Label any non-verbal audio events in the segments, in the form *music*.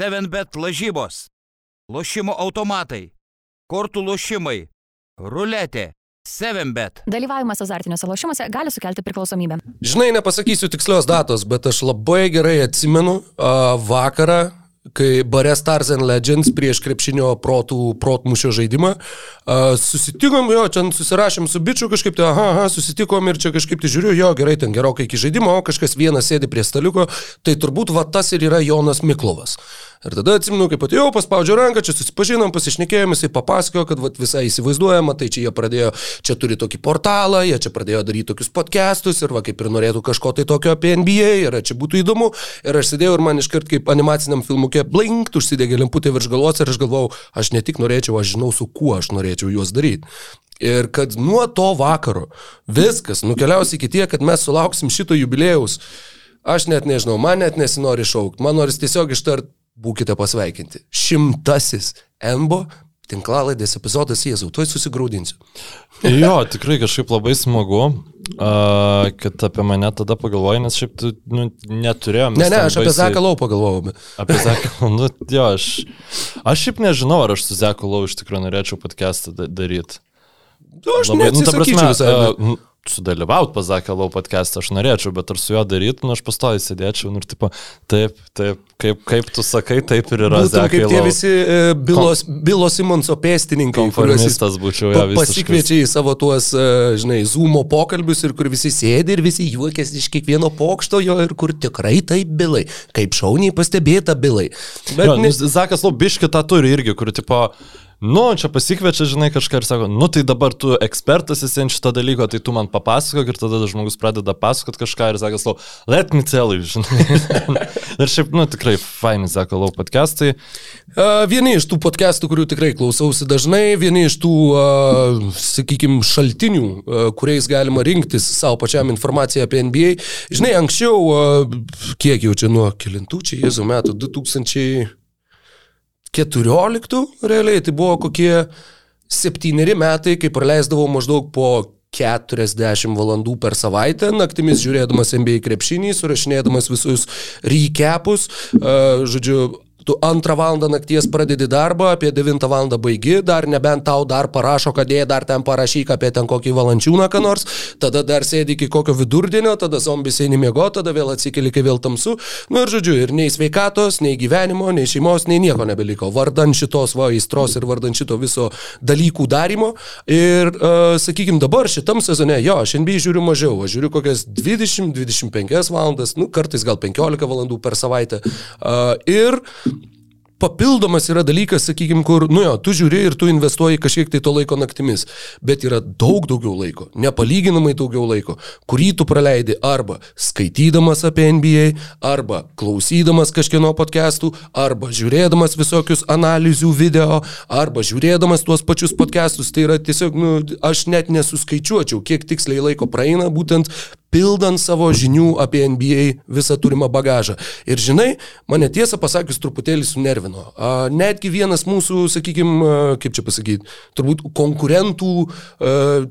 7bet lažybos, lošimo automatai, kortų lošimai, ruletė. 7bet. Dalyvavimas azartiniuose lošimuose gali sukelti priklausomybę. Žinai, nepasakysiu tikslios datos, bet aš labai gerai atsimenu uh, vakarą, kai bare Stars and Legends prieš krepšinio protų, protmušio žaidimą. Uh, susitikom, jo, čia susirašėm su bičiu kažkaip, tai, aha, aha, susitikom ir čia kažkaip tai žiūriu, jo, gerai, ten gerokai iki žaidimo, o kažkas vienas sėdi prie staliuko, tai turbūt va tas ir yra Jonas Miklovas. Ir tada atsimenu, kaip atėjau, paspaudžiau ranką, čia susipažinom, pasišnekėjom, jisai papasakojo, kad vat, visai įsivaizduojama, tai čia jie pradėjo, čia turi tokį portalą, jie čia pradėjo daryti tokius podcastus ir va kaip ir norėtų kažko tai tokio apie NBA, ir čia būtų įdomu. Ir aš sėdėjau ir man iškart kaip animaciniam filmukė blink, užsidegė lemputė virš galvos ir aš galvojau, aš ne tik norėčiau, aš žinau, su kuo aš norėčiau juos daryti. Ir kad nuo to vakaro viskas nukeliaus iki tie, kad mes sulauksim šito jubilėjaus. Aš net nežinau, man net nesinori šaukti, man noris tiesiog ištart būkite pasveikinti. Šimtasis Embo tinklalaidės epizodas Jėzau, tuoj susigaudinsiu. *laughs* jo, tikrai kažkaip labai smagu, uh, kad apie mane tada pagalvojai, nes šiaip tu nu, neturėjom. Ne, ne, aš baisiai... apie *laughs* Zekalau pagalvojau. Apie Zekalau, nu, jo, aš, aš šiaip nežinau, ar aš su Zekalau iš tikrųjų norėčiau podcastą daryti. Nu, aš labai, nu, ta prasme, visai, uh, sudalyvauti pasakė lau podcast, aš norėčiau, bet ar su juo daryti, nu aš pastoju sėdėčiau nu, ir tipo, taip, taip, kaip, kaip tu sakai, taip ir yra. Būtum kaip tie visi uh, Bilos, Kom... Bilo Simonso pėstininkai, kuriuos būčiau, ja, pasikviečia į savo tuos, uh, žinai, zoomo pokalbius ir kur visi sėdi ir visi juokiasi iš kiekvieno pokšto jo ir kur tikrai taip bilai, kaip šauniai pastebėta bilai. Bet jo, ne... Zakas Laubiški tą turi irgi, kur tipo nu, čia pasikviečia, žinai, kažką ir sako, nu tai dabar tu ekspertas esi ant šito dalyko, tai tu man papasakok ir tada žmogus pradeda pasakot kažką ir sako, savo, let me tell you, žinai. *laughs* ir šiaip, nu tikrai, fainai, sako, lau podcastai. Uh, vieni iš tų podcastų, kurių tikrai klausausi dažnai, vieni iš tų, uh, sakykime, šaltinių, uh, kuriais galima rinktis savo pačiam informaciją apie NBA. Žinai, anksčiau, uh, kiek jau čia nuo kilintų, čia Jėzų metų, 2000. 14 realiai, tai buvo kokie septyneri metai, kai praleisdavau maždaug po 40 valandų per savaitę, naktimis žiūrėdamas NBA krepšinį, surašinėdamas visus recapus, žodžiu, tu antrą valandą nakties pradedi darbą, apie devintą valandą baigi, dar nebent tau dar parašo, kad jie dar ten parašyk apie ten kokį valančiūną, ką nors, tada dar sėdi iki kokio vidurdienio, tada zombis eini miego, tada vėl atsikeli, kai vėl tamsu. Nu, ir žodžiu, ir nei sveikatos, nei gyvenimo, nei šeimos, nei nieko nebeliko. Vardan šitos va įstros ir vardan šito viso dalykų darimo. Ir, uh, sakykime, dabar šitam sezone, jo, aš NBA žiūriu mažiau, aš žiūriu kokias 20-25 valandas, nu, kartais gal 15 valandų per savaitę. Uh, ir papildomas yra dalykas, sakykime, kur, nu jo, tu žiūri ir tu investuoji kažkiek tai to laiko naktimis, bet yra daug daugiau laiko, nepalyginamai daugiau laiko, kurį tu praleidi arba skaitydamas apie NBA, arba klausydamas kažkieno podcastų, arba žiūrėdamas visokius analizių video, arba žiūrėdamas tuos pačius podcastus. Tai yra tiesiog, nu, aš net nesuskaičiuočiau, kiek tiksliai laiko praeina būtent pildant savo žinių apie NBA visą turimą bagažą. Ir žinai, mane tiesą pasakius truputėlį sunervino. Netgi vienas mūsų, sakykime, kaip čia pasakyti, turbūt konkurentų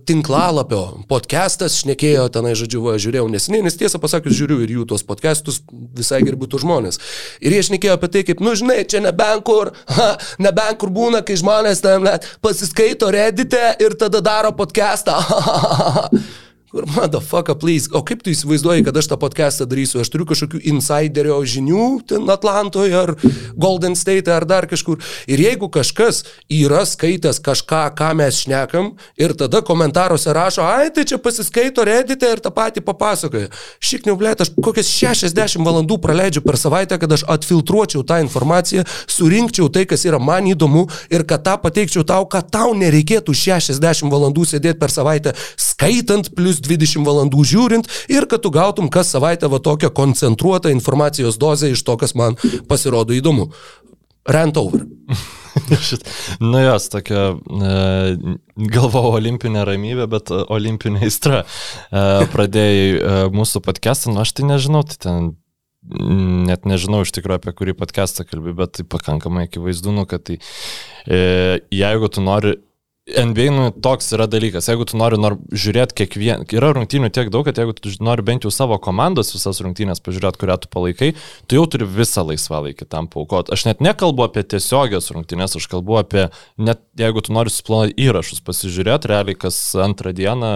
tinklalapio podcastas šnekėjo tenai, žodžiu, va, žiūrėjau nesiniai, nes tiesą pasakius žiūriu ir jų tuos podcastus, visai gerbiu tų žmonės. Ir jie šnekėjo apie tai, kaip, nu žinai, čia nebent kur, ha, nebent kur būna, kai žmonės ten pasiskaito redite ir tada daro podcastą. *laughs* Kur, motherfucker, please. O kaip tu įsivaizduoji, kad aš tą podcastą darysiu? Aš turiu kažkokių insiderio žinių ten Atlantoje ar Golden State ar dar kažkur. Ir jeigu kažkas yra skaitęs kažką, ką mes šnekam, ir tada komentaruose rašo, ai, tai čia pasiskaito redite ir tą patį papasakoja. Šikniau, blėt, aš kokias 60 valandų praleidžiu per savaitę, kad aš atfiltruočiau tą informaciją, surinkčiau tai, kas yra man įdomu ir kad tą pateikčiau tau, kad tau nereikėtų 60 valandų sėdėti per savaitę skaitant plus plus 20 valandų žiūrint ir kad tu gautum kas savaitę va tokią koncentruotą informacijos dozę iš to, kas man pasirodo įdomu. Rant over. *laughs* nu jos, tokia, e, galvau, olimpinė ramybė, bet olimpinė aistra. E, pradėjai e, mūsų podcastą, nu aš tai nežinau, tai ten net nežinau iš tikrųjų apie kurį podcastą kalbį, bet tai pakankamai akivaizdu, nu, kad tai, e, jeigu tu nori NBA nu, toks yra dalykas, jeigu tu nori nor, žiūrėti kiekvieną, yra rungtynių tiek daug, kad jeigu tu nori bent jau savo komandos visas rungtynės pažiūrėti, kurią tu palaikai, tu jau turi visą laisvalaikį tam paukot. Aš net nekalbu apie tiesiogės rungtynės, aš kalbu apie, net jeigu tu nori suplanuoti įrašus, pasižiūrėti realiai kas antrą dieną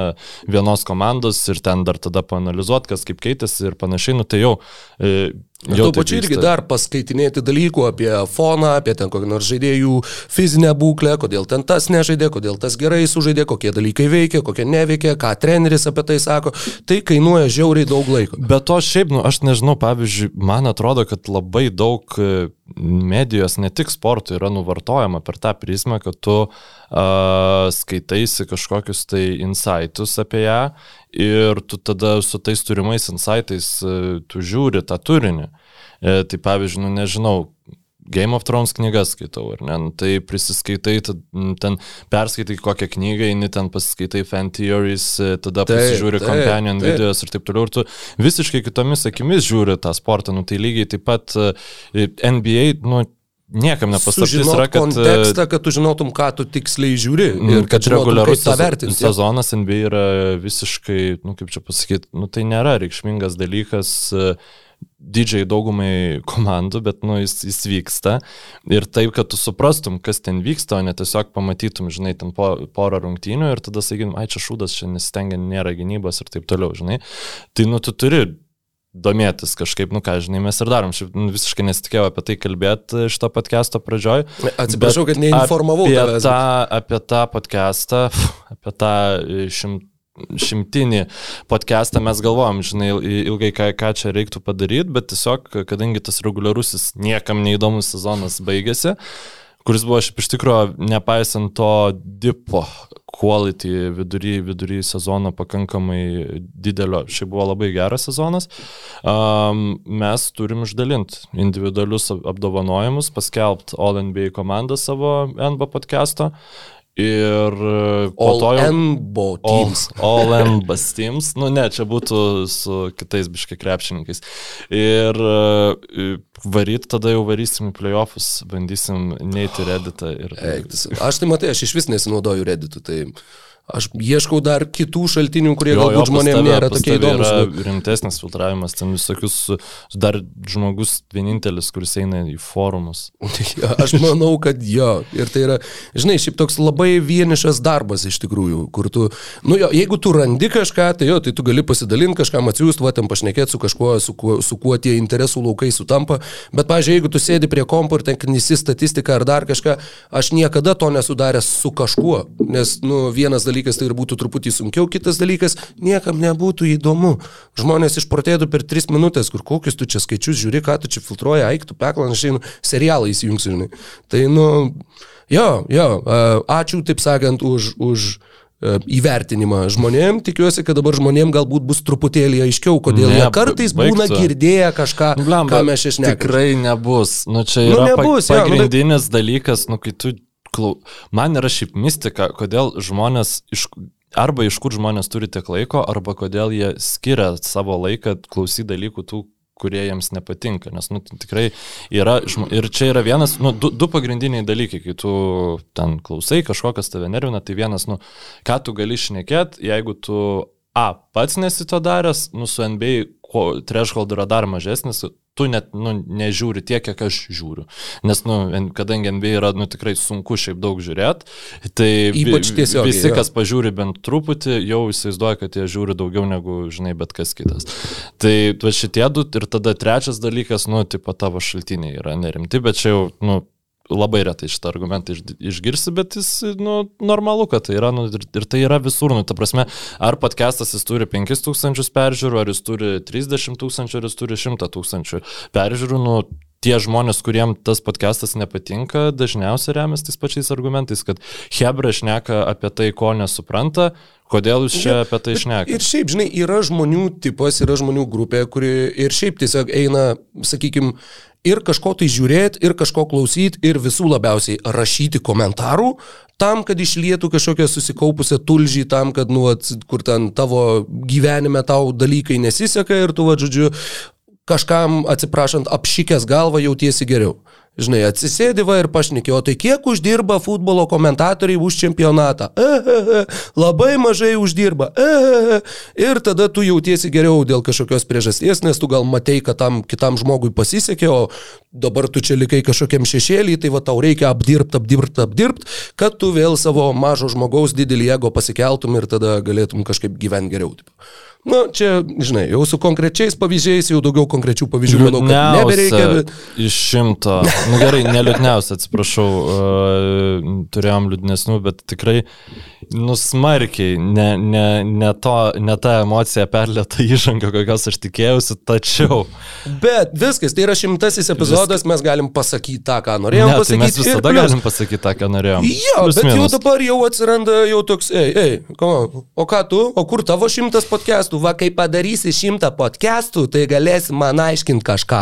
vienos komandos ir ten dar tada panalizuoti, kas kaip keitėsi ir panašiai, nu tai jau e, Ir tuo pačiu irgi dar paskaitinėti dalykų apie foną, apie ten kokią nors žaidėjų fizinę būklę, kodėl ten tas nežaidė, kodėl tas gerai sužaidė, kokie dalykai veikia, kokie neveikia, ką treneris apie tai sako. Tai kainuoja žiauriai daug laiko. Bet to šiaip, nu, aš nežinau, pavyzdžiui, man atrodo, kad labai daug medijos, ne tik sportų, yra nuvartojama per tą prizmę, kad tu uh, skaitaisi kažkokius tai insightus apie ją ir tu tada su tais turimais insightais uh, tu žiūri tą turinį. E, tai pavyzdžiui, nu nežinau, Game of Thrones knygas skaitau, ar ne? Nu, tai prisiskaitai, ten perskaitai kokią knygą, eini ten pasiskaitai fan theories, e, tada taip, pasižiūri taip, companion taip. videos ir taip toliau, ir tu visiškai kitomis akimis žiūri tą sportą, nu tai lygiai taip pat e, NBA, nu Niekam nepasakysiu, yra, kad... kontekstą, kad tu žinotum, ką tu tiksliai žiūri mm, ir kad, kad reguliarus sezonas, sezonas NBA yra visiškai, nu kaip čia pasakyti, nu tai nėra reikšmingas dalykas didžiai daugumai komandų, bet nu, jis, jis vyksta. Ir taip, kad tu suprastum, kas ten vyksta, o ne tiesiog pamatytum, žinai, ten po, porą rungtynių ir tada sakytum, ai čia šūdas, čia nesistengia, nėra gynybos ir taip toliau, žinai. Tai nu, tu turi domėtis kažkaip, nu ką, žinai, mes ir darom. Šiaip nu, visiškai nesitikėjau apie tai kalbėti šito podcast'o pradžioj. Atsiprašau, kad neinformavau apie tą, apie tą podcast'ą, apie tą šimtą šimtinį podcastą mes galvojom, žinai, ilgai ką, ką čia reiktų padaryti, bet tiesiog, kadangi tas reguliarusis niekam neįdomus sezonas baigėsi, kuris buvo šiaip iš tikrųjų, nepaisant to dipo quality vidury, vidury sezono pakankamai didelio, šiaip buvo labai geras sezonas, um, mes turim išdalinti individualius apdovanojimus, paskelbti All NBA komandą savo NBA podcast'o Ir e, po all to jau... Enbo teams. All, all Enbas teams. Nu ne, čia būtų su kitais biškai krepšininkais. Ir e, varyt, tada jau varysim į playoffus, bandysim neiti Redditą. Ir... Eiktis. Aš tai matai, aš iš vis nesinaudoju Redditu. Tai... Aš ieškau dar kitų šaltinių, kurie jo, galbūt žmonėms nėra tokie įdomus. Tai yra rimtesnis filtravimas, ten visokius, dar žmogus vienintelis, kuris eina į forumus. *laughs* Aš manau, kad jo. Ir tai yra, žinai, šiaip toks labai vienišas darbas iš tikrųjų, kur tu, nu jo, jeigu tu randi kažką, tai jo, tai tu gali pasidalinti kažkam atsiųsti, va, ten pašnekėti su kažkuo, su kuo, su kuo tie interesų laukai sutampa. Bet, pažiūrėjau, jeigu tu sėdi prie kompo ir ten knisi statistiką ar dar kažką, aš niekada to nesudaręs su kažkuo. Nes, nu, vienas dalykas dalykas tai ir būtų truputį sunkiau, kitas dalykas niekam nebūtų įdomu. Žmonės išprotėtų per 3 minutės, kur kokius tu čia skaičius žiūri, ką tu čia filtruoji, aiktų, peklan, aš einu serialą įsijungsiu. Tai, nu, jo, jo, ačiū, taip sakant, už... už įvertinimą žmonėm. Tikiuosi, kad dabar žmonėm galbūt bus truputėlį aiškiau, kodėl ne, jie kartais baigtų. būna girdėję kažką, nu, Blam, ką mes išnekame. Tikrai nebus. Nu, čia nu, yra nu, nebus, pa, pagrindinis ja, nu, dalykas, nu, kai tu klau... man yra šiaip mistika, kodėl žmonės iš... Arba iš kur žmonės turi tiek laiko, arba kodėl jie skiria savo laiką klausyti dalykų tų, kurie jiems nepatinka. Nes nu, tai tikrai yra, ir čia yra vienas, nu, du, du pagrindiniai dalykai, kai tu ten klausai, kažkokas tave nervina, tai vienas, nu, ką tu gali šnekėti, jeigu tu A, pats nesi to daręs, nu, su NBA threshold yra dar mažesnis, tu net nu, nežiūri tiek, kiek aš žiūriu. Nes, nu, kadangi NBA yra nu, tikrai sunku šiaip daug žiūrėti, tai Ypač tiesiog, visi, jo. kas pažiūri bent truputį, jau įsivaizduoja, kad jie žiūri daugiau negu, žinai, bet kas kitas. Tai va šitie du ir tada trečias dalykas, nu, tipo tavo šaltiniai yra nerimti, bet čia jau, nu, labai retai šitą argumentą išgirsi, bet jis, nu, normalu, kad tai yra, nu, ir, ir tai yra visur, nu, ta prasme, ar podcastas jis turi 5000 peržiūrų, ar jis turi 30 tūkstančių, ar jis turi 100 tūkstančių peržiūrų, nu, tie žmonės, kuriem tas podcastas nepatinka, dažniausiai remiasi tais pačiais argumentais, kad Hebra šneka apie tai, ko nesupranta, kodėl jūs čia apie tai šnekate. Ir šiaip, žinai, yra žmonių tipas, yra žmonių grupė, kuri ir šiaip tiesiog eina, sakykime, ir kažko tai žiūrėti, ir kažko klausyti, ir visų labiausiai rašyti komentarų, tam, kad išlietų kažkokią susikaupusią tulžį, tam, kad, nu, at, kur ten tavo gyvenime tau dalykai nesiseka ir tu, va, žodžiu, kažkam, atsiprašant, apšykęs galvą jautiesi geriau. Žinai, atsisėdi va ir pašnekė, o tai kiek uždirba futbolo komentatoriai už čempionatą? E, e, e, labai mažai uždirba. E, e, e. Ir tada tu jautiesi geriau dėl kažkokios priežasties, nes tu gal matei, kad tam kitam žmogui pasisekė, o dabar tu čia likai kažkokiam šešėlį, tai va tau reikia apdirbti, apdirbti, apdirbti, kad tu vėl savo mažo žmogaus didelį ego pasikeltum ir tada galėtum kažkaip gyventi geriau. Taip. Na, čia, žinai, jau su konkrečiais pavyzdžiais, jau daugiau konkrečių pavyzdžių, manau, kad nebereikia. Bet... Iš šimto. Na nu, gerai, neliūdniausia, atsiprašau, uh, turėjom liūdnesnių, bet tikrai nusmarkiai, ne, ne, ne, to, ne ta emocija perlėta įžanga, kokios aš tikėjausi, tačiau. Bet viskas, tai yra šimtasis epizodas, Visk... mes galim pasakyti tą, ką norėjom ne, pasakyti. Tai mes visada plus... galim pasakyti tą, ką norėjom. Jo, Plus bet minus. jau dabar jau atsiranda jau toks, ei, ei, o ką tu, o kur tavo šimtas podcastų, va kai padarysi šimtą podcastų, tai galėsi man aiškinti kažką.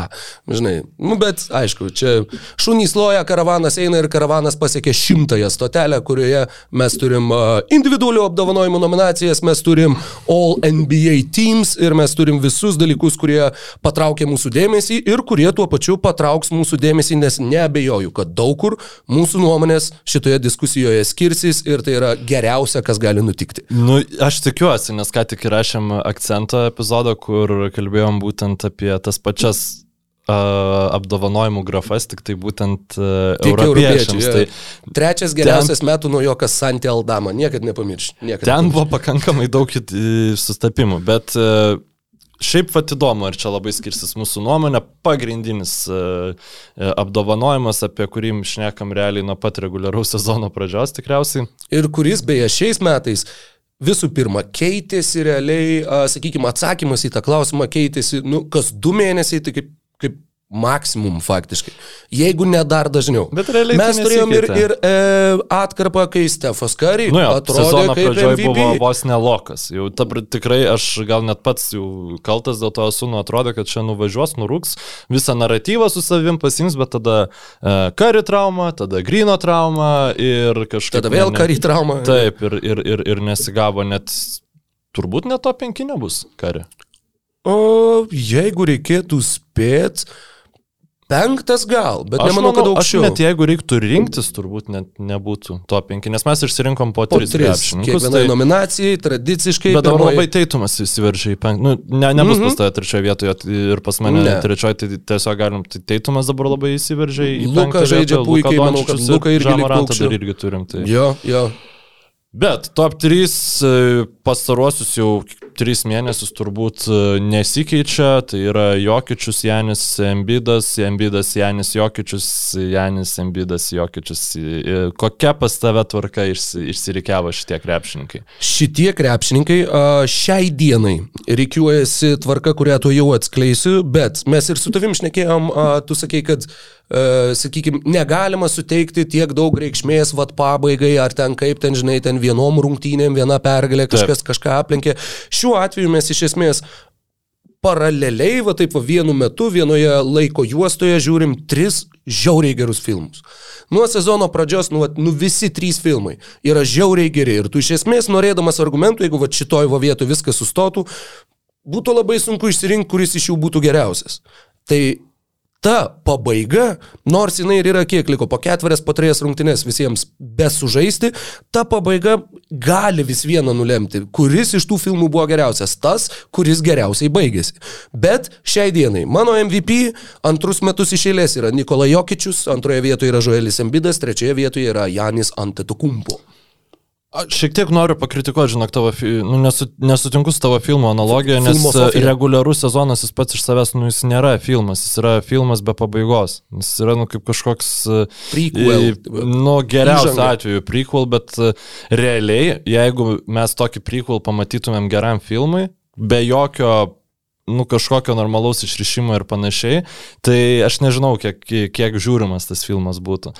Žinai, nu bet aišku, čia šunys loja, karavanas eina ir karavanas pasiekė šimtąją stotelę, kurioje mes turim individualių apdovanojimų nominacijas, mes turim All NBA Teams ir mes turim visus dalykus, kurie patraukia mūsų dėmesį ir kurie tuo pačiu patrauks mūsų dėmesį, nes neabejoju, kad daug kur mūsų nuomonės šitoje diskusijoje skirsis ir tai yra geriausia, kas gali nutikti. Nu, aš tikiuosi, nes ką tik įrašėm akcento epizodą, kur kalbėjom būtent apie tas pačias apdovanojimų grafas, tik tai būtent uh, tik europiečiams. Tai Trečias geriausias ten, metų naujokas Santi Aldama, niekad nepamirš. Niekad ten nepamirš. buvo pakankamai daug sustapimų, bet uh, Šiaip pat įdomu, ar čia labai skirsis mūsų nuomonė. Pagrindinis uh, apdovanojimas, apie kurį šnekam realiai nuo pat reguliaraus sezono pradžios tikriausiai. Ir kuris beje šiais metais visų pirma keitėsi realiai, sakykime, atsakymas į tą klausimą keitėsi, nu, kas du mėnesiai, tai kaip kaip maksimum faktiškai. Jeigu ne dar dažniau. Bet realiai mes tai turėjom ir, ir e, atkarpą, kai Stefas Kari nu jo, atrodė kaip pradžioje buvo vos nelokas. Jau ta, tikrai aš gal net pats jau kaltas dėl to esu, nu atrodo, kad čia nuvažiuos, nurūks, visą naratyvą su savim pasims, bet tada e, Kari trauma, tada Grino trauma ir kažkaip... Tada vėl ne, Kari trauma. Taip, ir, ir, ir, ir nesigavo net, turbūt net to penkinio bus Kari. O jeigu reikėtų spėti, Penktas gal, bet aš nemanau, manau, kad aukščiau. Aš net jeigu reiktų rinktis, turbūt net nebūtų to penki, nes mes išsirinkom po, po tris. Kiekvienai tai... nominacijai, tradiciškai. Bet dabar labai teitumas įsiveržė į penktą. Nu, ne, nebus mm -hmm. pas tave trečioje vietoje ir pas mane ne. trečioje, tai tiesiog galim, tai teitumas dabar labai įsiveržė į penktą. Luka žaidžia puikiai, Luka manau, kad Luka irgi dar irgi turim. Tai... Jo, jo. Bet top 3 e, pastaruosius jau 3 mėnesius turbūt e, nesikeičia, tai yra Jokičius, Janis Embidas, Embidas, Janis Jokičius, Janis Embidas, Jokičius. E, kokia pas tave tvarka išsirikiavo šitie krepšininkai? Šitie krepšininkai šiai dienai reikiuojasi tvarka, kurią tu jau atskleisiu, bet mes ir su tavim šnekėjom, tu sakei, kad sakykime, negalima suteikti tiek daug reikšmės vat pabaigai, ar ten kaip ten, žinai, ten vienom rungtynėm, viena pergalė, kažkas Taip. kažką aplenkė. Šiuo atveju mes iš esmės paraleliai, va taip va vienu metu, vienoje laiko juostoje žiūrim tris žiauriai gerus filmus. Nuo sezono pradžios, nu, va, nu visi trys filmai yra žiauriai geri ir tu iš esmės norėdamas argumentų, jeigu va šitoj va vietoje viskas sustotų, būtų labai sunku išsirinkti, kuris iš jų būtų geriausias. Tai ta pabaiga, nors jinai ir yra kiek liko, po ketverias, po trejas rungtynės visiems besužaisti, ta pabaiga gali vis vieną nulemti, kuris iš tų filmų buvo geriausias, tas, kuris geriausiai baigėsi. Bet šiai dienai mano MVP antrus metus iš eilės yra Nikola Jokičius, antroje vietoje yra Joelis Embidas, trečioje vietoje yra Janis Antetokumpo. Aš šiek tiek noriu pakritikuoti, žinok, tavo, nu, nesu, nesutinku su tavo filmo analogija, nes Filmosofija. reguliarus sezonas jis pats iš savęs, nu, jis nėra filmas, jis yra filmas be pabaigos. Jis yra, nu, kaip kažkoks... Prequel. Nu, geriausiu Įžanga. atveju prequel, bet realiai, jeigu mes tokį prequel pamatytumėm geram filmui, be jokio nu, kažkokio normalaus išrišimo ir panašiai, tai aš nežinau, kiek, kiek žiūrimas tas filmas būtų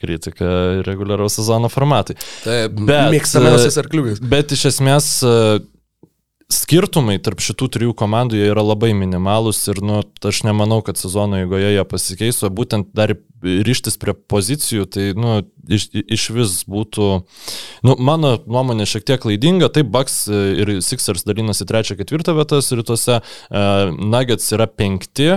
kritika reguliaraus sezono formatai. Taip, bet, mėgstamiausias arkliukas. Bet iš esmės skirtumai tarp šitų trijų komandų yra labai minimalūs ir nu, aš nemanau, kad sezono eigoje jie pasikeis, o būtent dar ryštis prie pozicijų, tai nu, iš, iš vis būtų, nu, mano nuomonė šiek tiek klaidinga, taip Bucks ir Sixers dalinasi trečią, ketvirtą vietas rytuose, Nuggets yra penkti,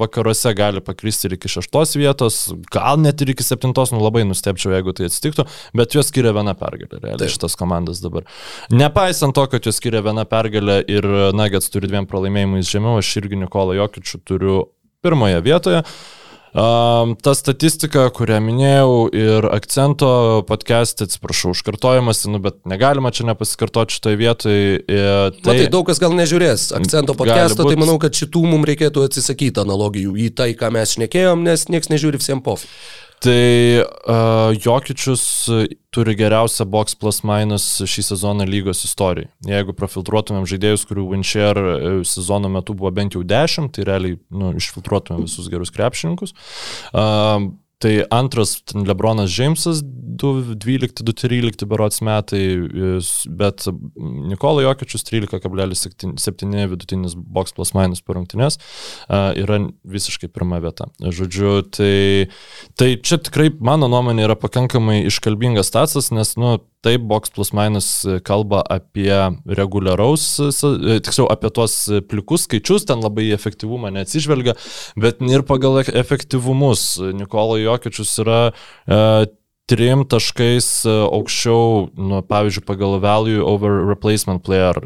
vakaruose gali pakristi ir iki šeštos vietos, gal net ir iki septintos, nu labai nustepčiau, jeigu tai atsitiktų, bet juos skiria viena pergalė, realiai šitas komandas dabar. Nepaisant to, kad juos skiria viena pergalė ir Nuggets turi dviem pralaimėjimais žemiau, aš irgi Nikolą Jokičių turiu pirmoje vietoje. Um, ta statistika, kurią minėjau ir akcento podcast'e, atsiprašau, užkartojimas, nu, bet negalima čia nepasikartoti šitoje vietoje. Tai, Matai, daug kas gal nežiūrės akcento podcast'o, tai manau, kad šitų mums reikėtų atsisakyti analogijų į tai, ką mes šnekėjom, nes niekas nežiūri visiems pof. Tai uh, Jokičius turi geriausią box plus minus šį sezoną lygos istorijai. Jeigu profiltruotumėm žaidėjus, kurių Wincher sezono metu buvo bent jau 10, tai realiai nu, išfiltruotumėm visus gerus krepšininkus. Uh, Tai antras Lebronas Džeimsas 2.12-2.13 berots metai, bet Nikola Jokičius 13,7 vidutinis box plus minus per rungtynės yra visiškai pirma vieta. Žodžiu, tai, tai čia tikrai mano nuomonė yra pakankamai iškalbingas statusas, nes, nu, Taip, Box plus minus kalba apie reguliaraus, tiksliau apie tuos plikus skaičius, ten labai efektyvumą neatsižvelgia, bet ir pagal efektyvumus. Nikolo Jokičius yra e, trim taškais aukščiau, nu, pavyzdžiui, pagal value over replacement player,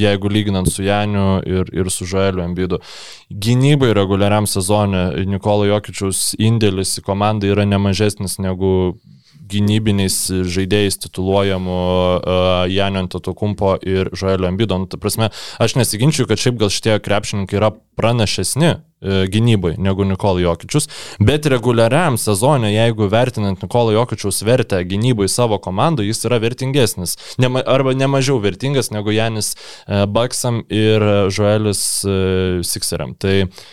jeigu lyginant su Janiu ir, ir su Žoeliu Embidu. Gynybai reguliariam sezonė Nikolo Jokičiaus indėlis į komandą yra nemažesnis negu gynybiniais žaidėjais tituluojamų uh, Janio Antetokumpo ir Žoelio Ambido. Nu, ta prasme, aš nesiginčiu, kad šiaip gal šitie krepšininkai yra pranašesni uh, gynybai negu Nikola Jokičius, bet reguliariam sezonė, jeigu vertinant Nikola Jokičiaus vertę gynybai savo komandai, jis yra vertingesnis, nema, arba nemažiau vertingas negu Janis uh, Baksam ir Žoelis Sikseriam. Tai uh,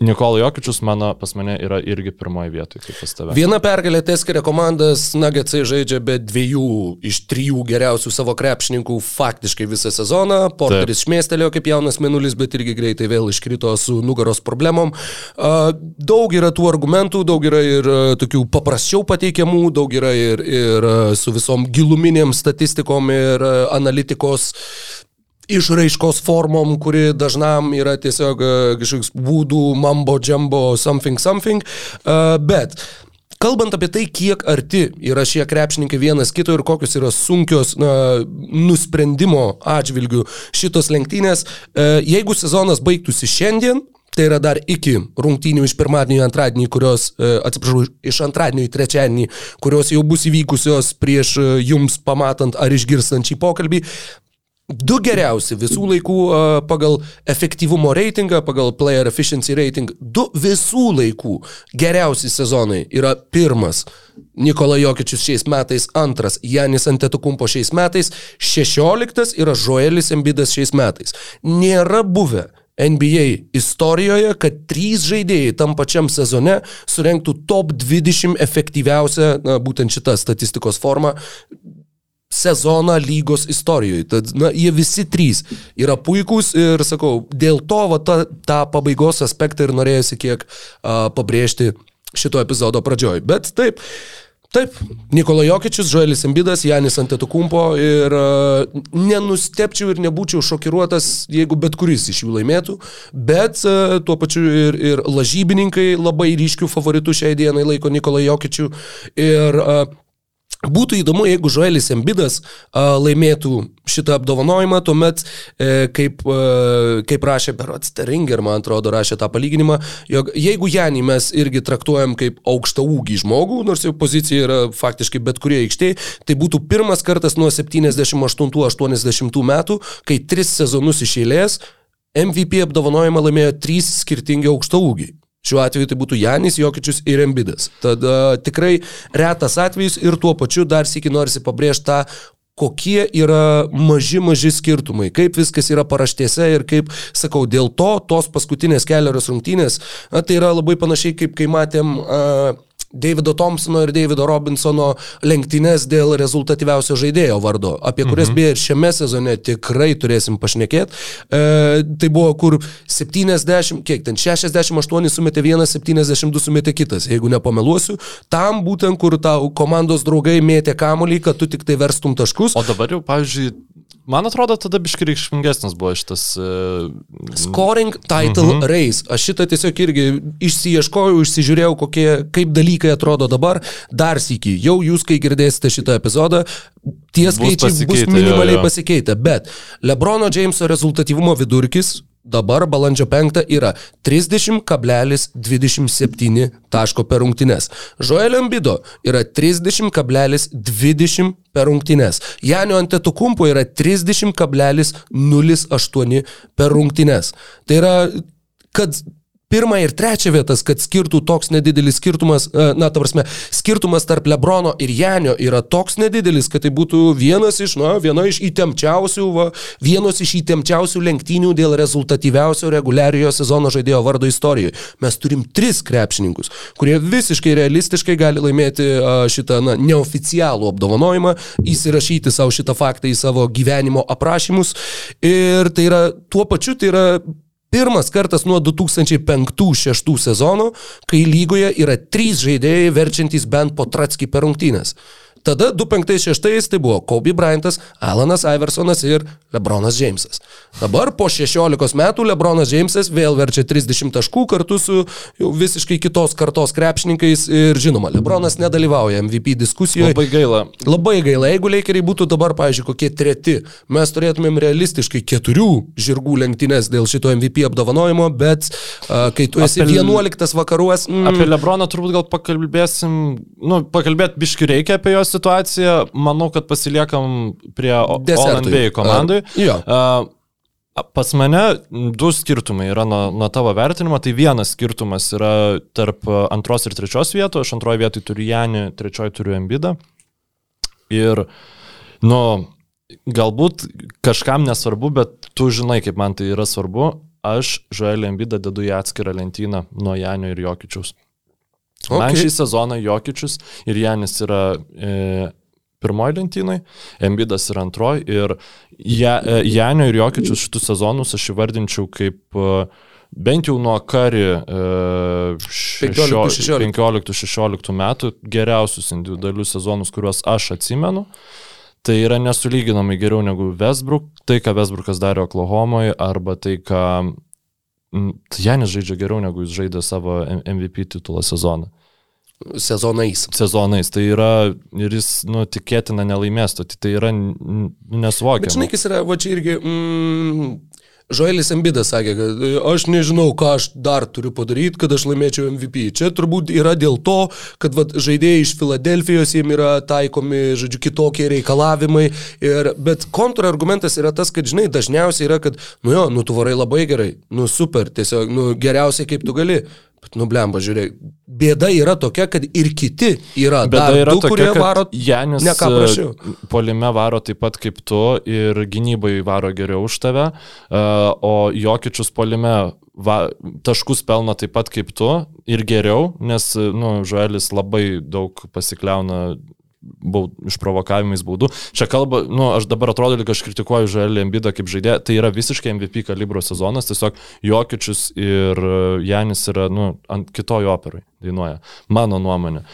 Nikola Jokičius mano, pas mane yra irgi pirmoji vietoje, kaip pas tave. Viena pergalė tai skiria komandas, Nuggetsai žaidžia be dviejų iš trijų geriausių savo krepšininkų faktiškai visą sezoną. Porteris šmėstelėjo kaip jaunas menulis, bet irgi greitai vėl iškrito su nugaros problemom. Daug yra tų argumentų, daug yra ir tokių paprasčiau pateikiamų, daug yra ir, ir su visom giluminėm statistikom ir analitikos išraiškos formom, kuri dažnam yra tiesiog e, kažkoks būdų, mambo, džembo, something, something. Uh, bet Kalbant apie tai, kiek arti yra šie krepšininkai vienas kito ir kokios yra sunkios na, nusprendimo atžvilgių šitos lenktynės, e, jeigu sezonas baigtųsi šiandien, tai yra dar iki rungtynių iš pirmadienio į antradienį, kurios, atsiprašau, iš antradienio į trečiadienį, kurios jau bus įvykusios prieš jums pamatant ar išgirstant šį pokalbį, Du geriausi visų laikų uh, pagal efektyvumo reitingą, pagal player efficiency rating, du visų laikų geriausi sezonai yra pirmas Nikola Jokičius šiais metais, antras Janis Antetokumpo šiais metais, šešioliktas yra Joelis Embidas šiais metais. Nėra buvę NBA istorijoje, kad trys žaidėjai tam pačiam sezone surenktų top 20 efektyviausią, na, būtent šitą statistikos formą sezoną lygos istorijoje. Tad, na, jie visi trys yra puikūs ir, sakau, dėl to va, ta, tą pabaigos aspektą ir norėjusi kiek a, pabrėžti šito epizodo pradžioj. Bet taip, Taip, Nikola Jokičius, Žoelis Embidas, Janis Antetokumpo ir uh, nenustepčiau ir nebūčiau šokiruotas, jeigu bet kuris iš jų laimėtų, bet uh, tuo pačiu ir, ir lažybininkai labai ryškių favoritų šiai dienai laiko Nikola Jokičių ir uh, Būtų įdomu, jeigu Žoelis Embidas a, laimėtų šitą apdovanojimą, tuomet, e, kaip, e, kaip rašė Berots Teringer, man atrodo, rašė tą palyginimą, jog jeigu Janį mes irgi traktuojam kaip aukštą ūgį žmogų, nors jo pozicija yra faktiškai bet kurie aikštėje, tai būtų pirmas kartas nuo 78-80 metų, kai tris sezonus iš eilės MVP apdovanojimą laimėjo trys skirtingi aukšto ūgiai. Šiuo atveju tai būtų Janis, Jokičius ir Embidas. Tad uh, tikrai retas atvejis ir tuo pačiu dar sėki norisi pabrėžti tą, kokie yra maži, maži skirtumai, kaip viskas yra paraštėse ir kaip, sakau, dėl to tos paskutinės kelios rungtynės, na, tai yra labai panašiai kaip kai matėm uh, Davido Thompsono ir Davido Robinsono lenktynės dėl rezultatyviausio žaidėjo vardo, apie kurias beje ir šiame sezone tikrai turėsim pašnekėti. E, tai buvo kur 70, kiek ten 68 sumetė vienas, 72 sumetė kitas, jeigu nepameluosiu. Tam būtent, kur tau komandos draugai mėtė kamolį, kad tu tik tai verstum taškus. O dabar jau, pavyzdžiui, man atrodo, tada biškai reikšmingesnis buvo šitas... Uh, Scoring title mhm. race. Aš šitą tiesiog irgi išsieškojau, išsižiūrėjau, kokie, kaip dalykai atrodo dabar. Dar sėki, jau jūs, kai girdėsite šitą epizodą, tie skaičiai bus, bus minimaliai jo, jo. pasikeitę. Bet Lebrono Jameso rezultatyvumo vidurkis dabar balandžio 5 yra 30,27 taško per rungtynes. Joelio Ambido yra 30,20 per rungtynes. Janio Antetokumpo yra 30,08 per rungtynes. Tai yra, kad pirmą ir trečią vietas, kad skirtų toks nedidelis skirtumas, e, na, ta prasme, skirtumas tarp Lebrono ir Janio yra toks nedidelis, kad tai būtų vienas iš, na, viena iš įtempčiausių, va, vienos iš įtempčiausių lenktynių dėl rezultatyviausio reguliariojo sezono žaidėjo vardo istorijoje. Mes turim tris krepšininkus, kurie visiškai realistiškai gali laimėti šitą, na, neoficialų apdovanojimą, įsirašyti savo šitą faktą į savo gyvenimo aprašymus. Ir tai yra, tuo pačiu tai yra Pirmas kartas nuo 2005-2006 sezono, kai lygoje yra trys žaidėjai verčiantys bent po Tratskį per rungtynės. Tada 2005-2006 tai buvo Kobe Bryantas, Alanas Iversonas ir Lebronas Jamesas. Dabar po 16 metų Lebronas Jamesas vėl verčia 30 taškų kartu su jau visiškai kitos kartos krepšininkais ir žinoma, Lebronas nedalyvauja MVP diskusijoje. Labai gaila. Labai gaila. Jeigu Lakeriai būtų dabar, pavyzdžiui, kokie treti, mes turėtumėm realistiškai keturių žirgų lenktynės dėl šito MVP apdovanojimo, bet uh, kai tu esi apie, 11 vakaruos... Mm, apie Lebroną turbūt gal pakalbėsim, nu, pakalbėti biški reikia apie jos situaciją, manau, kad pasiliekam prie NBA komandai. Uh. Uh, Pas mane du skirtumai yra nuo, nuo tavo vertinimo. Tai vienas skirtumas yra tarp antros ir trečios vietos. Aš antroje vietoje turiu Janį, trečioje turiu Embidą. Ir, nu, galbūt kažkam nesvarbu, bet tu žinai, kaip man tai yra svarbu. Aš Žoelį Embidą dedu į atskirą lentyną nuo Janio ir Jokičiaus. Okay. Man šį sezoną Jokičius ir Janis yra e, pirmoji lentynai, Embidas yra antroji ir ja, e, Janio ir Jokičius šitus sezonus aš įvardinčiau kaip e, bent jau nuo kari e, 15-16 metų geriausius individualius sezonus, kuriuos aš atsimenu. Tai yra nesulyginamai geriau negu Westbrook, tai ką Westbrookas darė Oklahomoje, arba tai, ką Janis žaidžia geriau negu jis žaidė savo MVP titulo sezoną sezonais. Sezonais. Tai yra, ir jis, nu, tikėtina nelaimės, tai, yra nesuvokiama. Bet žinai, kas yra, va čia irgi, mm, Žoelis Embidas sakė, kad aš nežinau, ką aš dar turiu padaryti, kad aš laimėčiau MVP. Čia turbūt yra dėl to, kad vat, žaidėjai iš Filadelfijos jiems yra taikomi, žodžiu, kitokie reikalavimai. Ir, bet kontrargumentas yra tas, kad, žinai, dažniausiai yra, kad, nu jo, nu tu varai labai gerai, nu super, tiesiog, nu geriausiai kaip tu gali. Bet nublemba, žiūrėk, bėda yra tokia, kad ir kiti yra. Bėda yra du, tokia, kurie varo. Janis ne ką prašiau. E, polime varo taip pat kaip tu ir gynybai varo geriau už tave, e, o Jokičius polime va, taškus pelno taip pat kaip tu ir geriau, nes, nu, Žuelis labai daug pasikliauna baud, išprovokavimais baudų. Čia kalba, nu, aš dabar atrodo, kad aš kritikuoju Žalį Embidą kaip žaidėją, tai yra visiškai MVP kalibro sezonas, tiesiog Jokičius ir Janis yra, nu, ant kitojo operai dainuoja, mano nuomonė.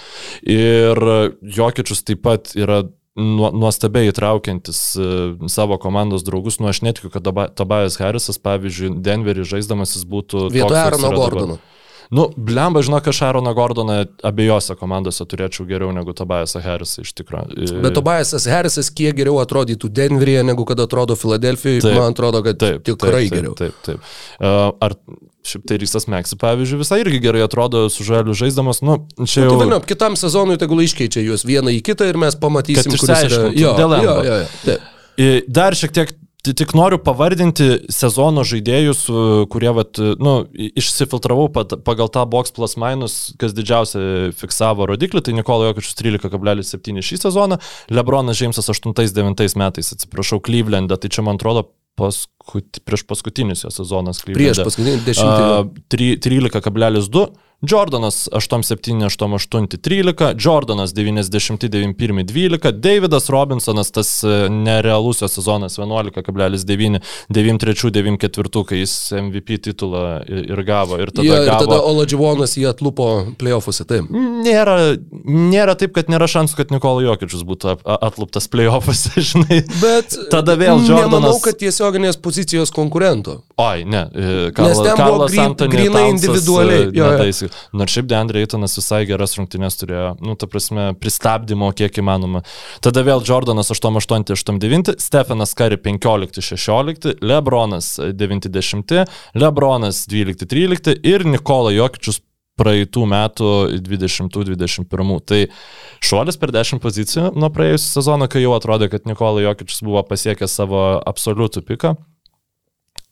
Ir Jokičius taip pat yra nuostabiai įtraukiantis e, savo komandos draugus, nu aš netikiu, kad Tobias Harrisas, pavyzdžiui, Denverį žaisdamas jis būtų... Vietoje Arono Gordono. Dabar. Nu, blemba, žinok, aš Aaroną Gordoną abiejose komandose turėčiau geriau negu Tobiasą Harrisą iš tikrųjų. Bet Tobiasas Harrisas kiek geriau atrodytų Denveryje negu kad atrodo Filadelfijoje, man atrodo, kad taip, tikrai taip, geriau. Taip, taip. taip. Ar Šiaip tai Rysas Meksi, pavyzdžiui, visai irgi gerai atrodo su žaliu žaisdamas. Nu, čia nu, jau... Tai vėliau, kitam sezonui tegul iškeičia juos vieną į kitą ir mes pamatysim, kuris yra. Jo, jo, jo, jo. Dar šiek tiek Tik noriu pavardinti sezono žaidėjus, kurie, vat, nu, išsifiltravau pagal tą box plus minus, kas didžiausia fiksavo rodiklį, tai Nikola Jokičius 13,7 šį sezoną, Lebronas Džeimsas 8-9 metais, atsiprašau, Cleveland'e, tai čia man atrodo paskuti, prieš paskutinis jo sezonas Cleveland'e. Prieš. A, tri- 13,2. Jordanas 87, 88, 13, Jordanas 90, 91, 12, Davidas Robinsonas tas e, nerealus jo sezonas 11,9, 93, 94, kai jis MVP titulą ir gavo. Ir tada, Ja, ir gavo, tada Oladživonas jį atlupo playoffuose, taip. Nėra, nėra taip, kad nėra šansų, kad Nikola Jokičius būtų atluptas playoffuose, *laughs* žinai. Bet Tada vėl Nemanau, Jordanas. kad tiesioginės pozicijos konkurento. Oi, ne. e, Nes Karla, ten buvo Karlas Antony grynai Townsas, individualiai, e, jo, jo. Nors šiaip Deandre Eitonas visai geras rungtynės turėjo, nu, ta prasme, pristabdymo kiek įmanoma. Tada vėl Jordanas 88-89, Stefanas Kari 15-16, Lebronas 90, Lebronas 12-13 ir Nikola Jokičius praeitų metų 20-21. Tai šuolis per 10 pozicijų nuo praėjusią sezoną, kai jau atrodė, kad Nikola Jokičius buvo pasiekęs savo absoliutų piką.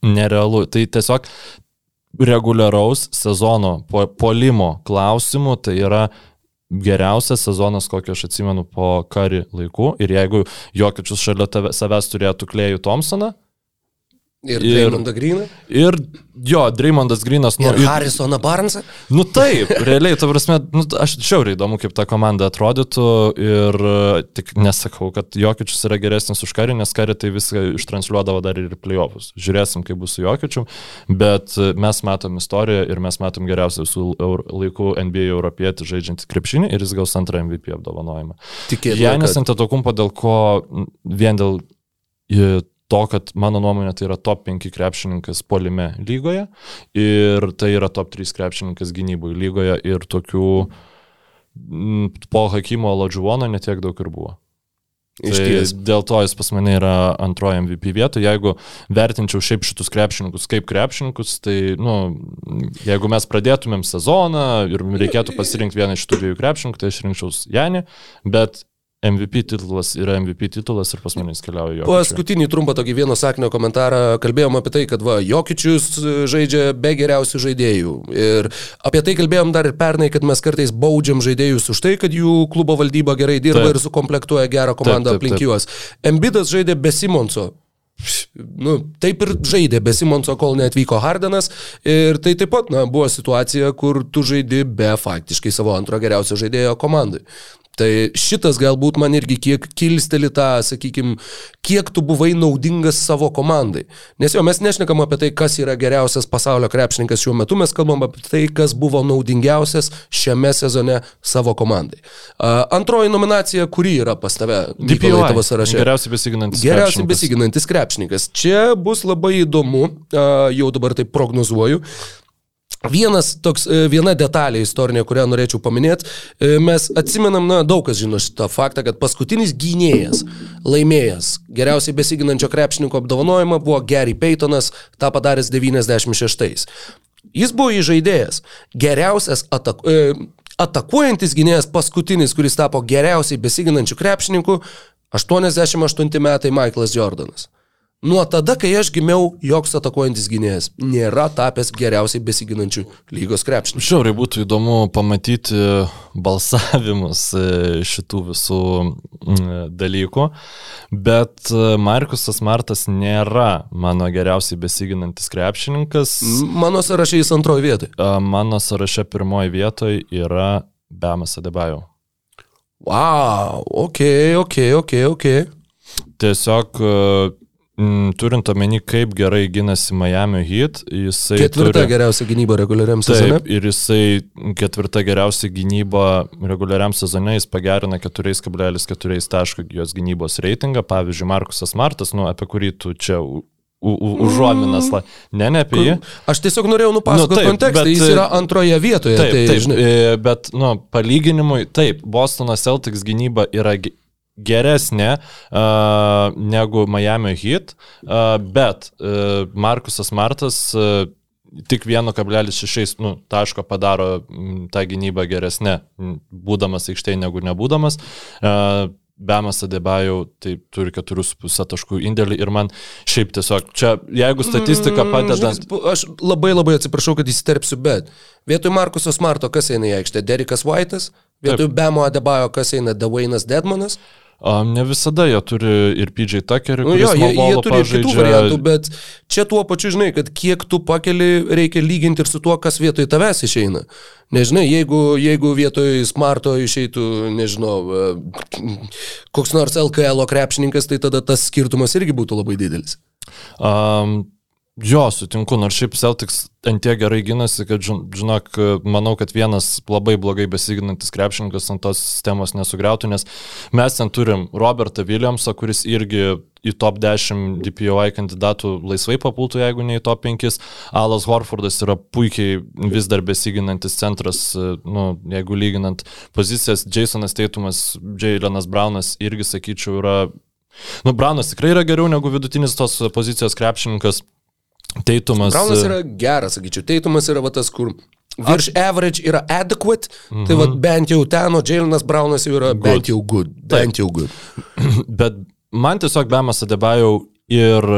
Nerealu. Tai tiesiog reguliaraus sezono po, polimo klausimų tai yra geriausias sezonas, kokį aš atsimenu po kari laikų. Ir jeigu Jokičius šalia tave, savęs turėtų Klėjų Thompsoną Ir, Ir- ir Dreymondą Greeną. ir jo, Dreymondas Grinas, nu, Ir Harrisoną Barnesą. Nu taip, realiai, ta prasme, nu, aš žiauriai įdomu, kaip ta komanda atrodytų ir e, tik nesakau, kad Jokičius yra geresnis už karį, nes karį tai viską ištransliuodavo dar ir playoffus. Žiūrėsim, kaip bus su Jokičiu, bet e, mes matom istoriją ir mes matom geriausią visų laikų NBA europietį žaidžiantį krepšinį ir jis gaus antrą MVP apdovanojimą. Tikėtina, Janis kad- Antetokumpo, dėl ko vien dėl e, to, kad mano nuomonė tai yra top 5 krepšininkas polime lygoje ir tai yra top 3 krepšininkas gynyboje lygoje ir tokių po Hakimo Ladžiuono netiek daug ir buvo. Tai dėl to jis pas mane yra antroji MVP vietoje. Jeigu vertinčiau šiaip šitus krepšininkus kaip krepšininkus, tai, nu, jeigu mes pradėtumėm sezoną ir reikėtų pasirinkti vieną iš tų dviejų krepšininkų, tai aš rinkčiau Janį, bet MVP titulas yra MVP titulas ir pas mane jis keliauja jo. Paskutinį trumpą tokį vieno sakinio komentarą kalbėjom apie tai, kad va, Jokičius žaidžia be geriausių žaidėjų. Ir apie tai kalbėjom dar ir pernai, kad mes kartais baudžiam žaidėjus už tai, kad jų klubo valdyba gerai dirba Taip. ir sukomplektuoja gerą komandą Taip, taip, aplink taip. juos. Embidas žaidė be Simonso. Nu, taip ir žaidė be Simonso, kol neatvyko Hardenas. Ir tai taip pat na, buvo situacija, kur tu žaidi be faktiškai savo antro geriausio žaidėjo komandai. Tai šitas galbūt man irgi kiek kilsteli tą, sakykime, kiek tu buvai naudingas savo komandai. Nes jo, mes nešnekam apie tai, kas yra geriausias pasaulio krepšininkas šiuo metu, mes kalbam apie tai, kas buvo naudingiausias šiame sezone savo komandai. Uh, antroji nominacija, kuri yra pas tave, Mykolai, tavo sąraše. Geriausiai besiginantis. Geriausiai besiginantis krepšininkas. Čia bus labai įdomu, a, jau dabar tai prognozuoju. Vienas toks, e, viena detalė istorinė, kurią norėčiau paminėti. E, Mes atsimenam, na, daug kas žino šitą faktą, kad paskutinis gynėjas, laimėjęs geriausiai besiginančio krepšininko apdovanojimą buvo Gary Paytonas, tą padaręs 96. Jis buvo įžaidėjas, geriausias atak, e, atakuojantis gynėjas, paskutinis, kuris tapo geriausiai besiginančių krepšininkų, 88 metai Michaelas Jordanas. Nuo tada, kai aš gimiau, joks atakuojantis gynėjas nėra tapęs geriausiai besiginančių lygos krepšininkų. Žiauriai būtų įdomu pamatyti balsavimus e, šitų visų mm, dalykų, bet e, Markusas Martas nėra mano geriausiai besiginantis krepšininkas. Mano sąrašai jis antroji vietoje. Mano sąraše pirmoji vietoje yra Bemas Adebajau. Wow, ok, ok, ok, ok. Tiesiog e, turint omeny, kaip gerai gynasi Miami Heat, jisai Ketvirta turi... geriausia gynyba reguliariam sezone. Taip, ir jisai ketvirta geriausia gynyba reguliariam sezone, jis pagerina 4,4 taškų jos gynybos reitingą. Pavyzdžiui, Markusas Martas, nu, apie kurį tu čia u- užuominas, la... ne, ne apie jį. Aš tiesiog norėjau nupasakoti Nu, taip, kontekstą, bet, jis yra antroje vietoje. Taip, tai, taip, žinai, e, bet, nu, palyginimui, taip, Bostono Celtics gynyba yra geresnė uh, negu Miami Heat, uh, bet uh, Markusas Martas uh, tik 1,6 nu, taško padaro mm, tą gynybą geresnę, mm, būdamas aikštėje negu nebūdamas. Uh, Bemas Adebajau tai turi 4,5 taškų indėlį ir man šiaip tiesiog čia, jeigu statistika padeda... Žinai, Aš labai labai atsiprašau, kad įsiterpsiu, bet vietoj Markuso Smarto kas eina į aikštę? Derikas White'as, vietoj Taip. Bemo Adebajo kas eina? Dwayne'as Dedmanas. Um, ne visada jie turi ir PJ Tuckerį, Nu, kuris jo, jie, jie turi ir kitų pažaidžia. variantų, bet čia tuo pačiu žinai, kad kiek tu pakeli, reikia lyginti ir su tuo, kas vietoj tavęs išeina. Nežinai, jeigu, jeigu vietoj Smarto išeitų, nežinau, koks nors LKL krepšininkas, tai tada tas skirtumas irgi būtų labai didelis. Um, jo, sutinku, nors šiaip Celtics ant tiek gerai gynasi, kad, žin- žinok, manau, kad vienas labai blogai besiginantis krepšininkas ant tos sistemos nesugriautų, nes mes ten turim Robertą Williamsą, kuris irgi į top 10 DPOI kandidatų laisvai papultų, jeigu ne į top 5. Alas Horfordas yra puikiai vis dar besiginantis centras, nu, jeigu lyginant pozicijas, Jasonas Teitumas, Jailenas Braunas irgi, sakyčiau, yra Nu, Braunas tikrai yra geriau negu vidutinis tos pozicijos krepšininkas. Teitumas. Braunas e, yra geras, sakyčiau. Teitumas yra va tas, kur virš average yra adequate, mhm. tai va bent jau ten, o Jailinas Braunas jau yra good. bent jau good. Bent jau good. *clears throat* Bet man tiesiog Bemas Adebajau ir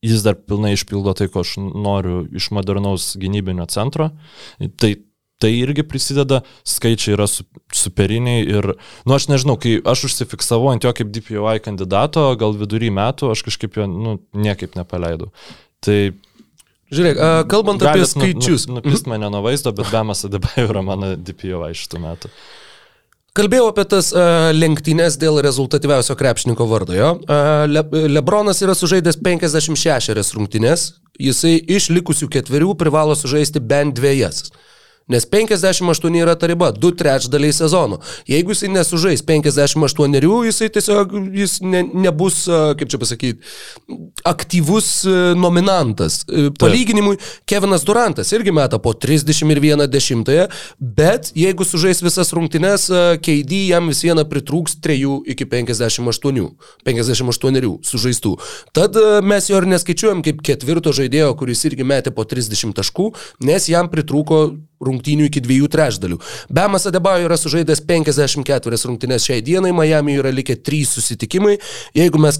jis dar pilnai išpildo tai, ko aš noriu iš modernaus gynybinio centro. Tai tai irgi prisideda, skaičiai yra su, superiniai ir, nu aš nežinau, kai aš užsifiksavau ant jo kaip DPOI kandidato, gal vidury metų, aš kažkaip jo, nu, niekaip nepaleidau. Tai Žiūrėk, a, kalbant apie skaičius. Nu, nupist mane nuo vaizdo, bet Bemas Adebajau *laughs* yra mano DPOI šitų metų. Kalbėjau apie tas uh, lenktynės dėl rezultatyviausio krepšininko vardo. Jo. Uh, Le Lebronas yra sužaidęs 56 rungtynės, jisai iš likusių ketverių privalo sužaisti bent dviejas. Nes 58 yra ta riba, 2 trečdaliai sezono. Jeigu jisai nesužais 58, jisai tiesiog jis ne, nebus, kaip čia pasakyti, aktyvus nominantas. E, Palyginimui, Kevinas Durantas irgi meta po 31 dešimtąją, bet jeigu sužais visas rungtynes, KD jam vis viena pritrūks 3 iki 58, 58 sužaistų. Tad mes jo ir neskaičiuojam kaip ketvirto žaidėjo, kuris irgi metė po 30 taškų, nes jam pritrūko rungtynių iki dviejų trečdalių. Bemas Adebajo yra sužaidęs 54 rungtynės šiai dienai, Miami yra likę 3 susitikimai. Jeigu mes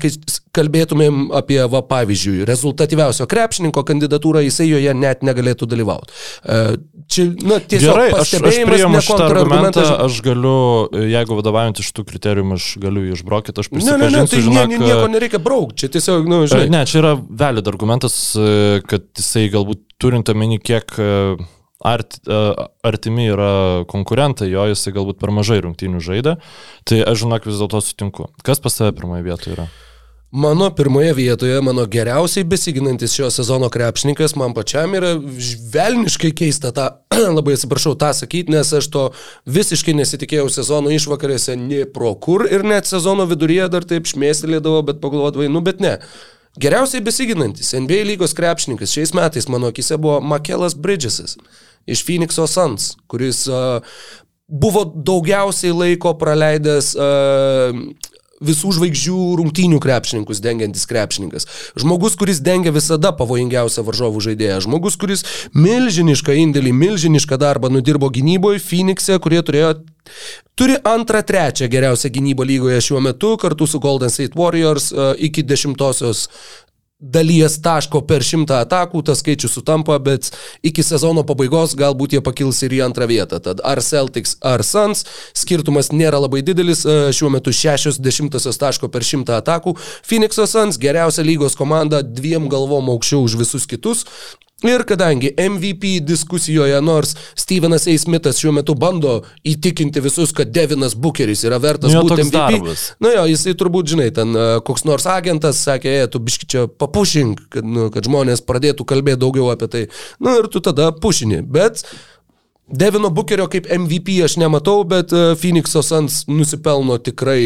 kalbėtumėm apie, va, pavyzdžiui, rezultatyviausio krepšininko kandidatūrą, jisai joje net negalėtų dalyvauti. E, Čia, na, tiesiog Gerai, aš, aš priimu ne šitą argumentą, aš galiu, jeigu vadovaujant iš tų kriterijų, aš galiu išbrokyti, aš Ne, ne, ne, prisipažinsiu, tai žinok, nie, nieko nereikia braukti, čia tiesiog, na, nu, E, žinai. Ne, čia yra valid argumentas, e, kad jisai galbūt turint omeny, kiek e, art, e, artimi yra konkurentai, jo jisai galbūt per mažai rungtynių žaidė, tai aš žinok vis dėlto sutinku. Kas pas tave pirmoje vietoje yra? Mano pirmoje vietoje, mano geriausiai besiginantis šio sezono krepšininkas, man pačiam yra velniškai keista tą, *clears throat* labai atsiprašau, tą sakyti, nes aš to visiškai nesitikėjau sezono išvakarėse, nei pro kur ir net sezono viduryje dar taip šmėstelėdavo, bet pagalvodavai, nu bet ne. Geriausiai besiginantis NBA lygos krepšininkas šiais metais mano akise buvo Makelas Bridgesas iš Phoenix'o Suns, kuris uh, buvo daugiausiai laiko praleidęs uh, visų žvaigždžių rungtynių krepšininkus dengiantis krepšininkas. Žmogus, kuris dengia visada pavojingiausią varžovų žaidėją. Žmogus, kuris milžinišką indėlį, milžinišką darbą nudirbo gynyboje Phoenix'e, kurie turėjo Turi antrą, trečią geriausią gynybą lygoje šiuo metu kartu su Golden State Warriors iki dešimtosios dalies taško per šimtą atakų, tas skaičius sutampa, bet iki sezono pabaigos galbūt jie pakils ir į antrą vietą. Tad ar Celtics, ar Suns, skirtumas nėra labai didelis, e, šiuo metu 60 taško per šimtą atakų. Phoenix'o Suns geriausia lygos komanda dviem galvom aukščiau už visus kitus. Ir kadangi MVP diskusijoje, nors Stevenas A. Smithas šiuo metu bando įtikinti visus, kad Devinas Bookeris yra vertas Nu, jo būti MVP, darbas. Na jo, jisai turbūt, žinai, ten e, koks nors agentas sakė, e, tu biški čia papušink, kad, nu, kad žmonės pradėtų kalbėti daugiau apie tai. Na ir tu tada pušini. Bet Devino Bukerio kaip MVP aš nematau, bet e, Phoenix'o Suns nusipelno tikrai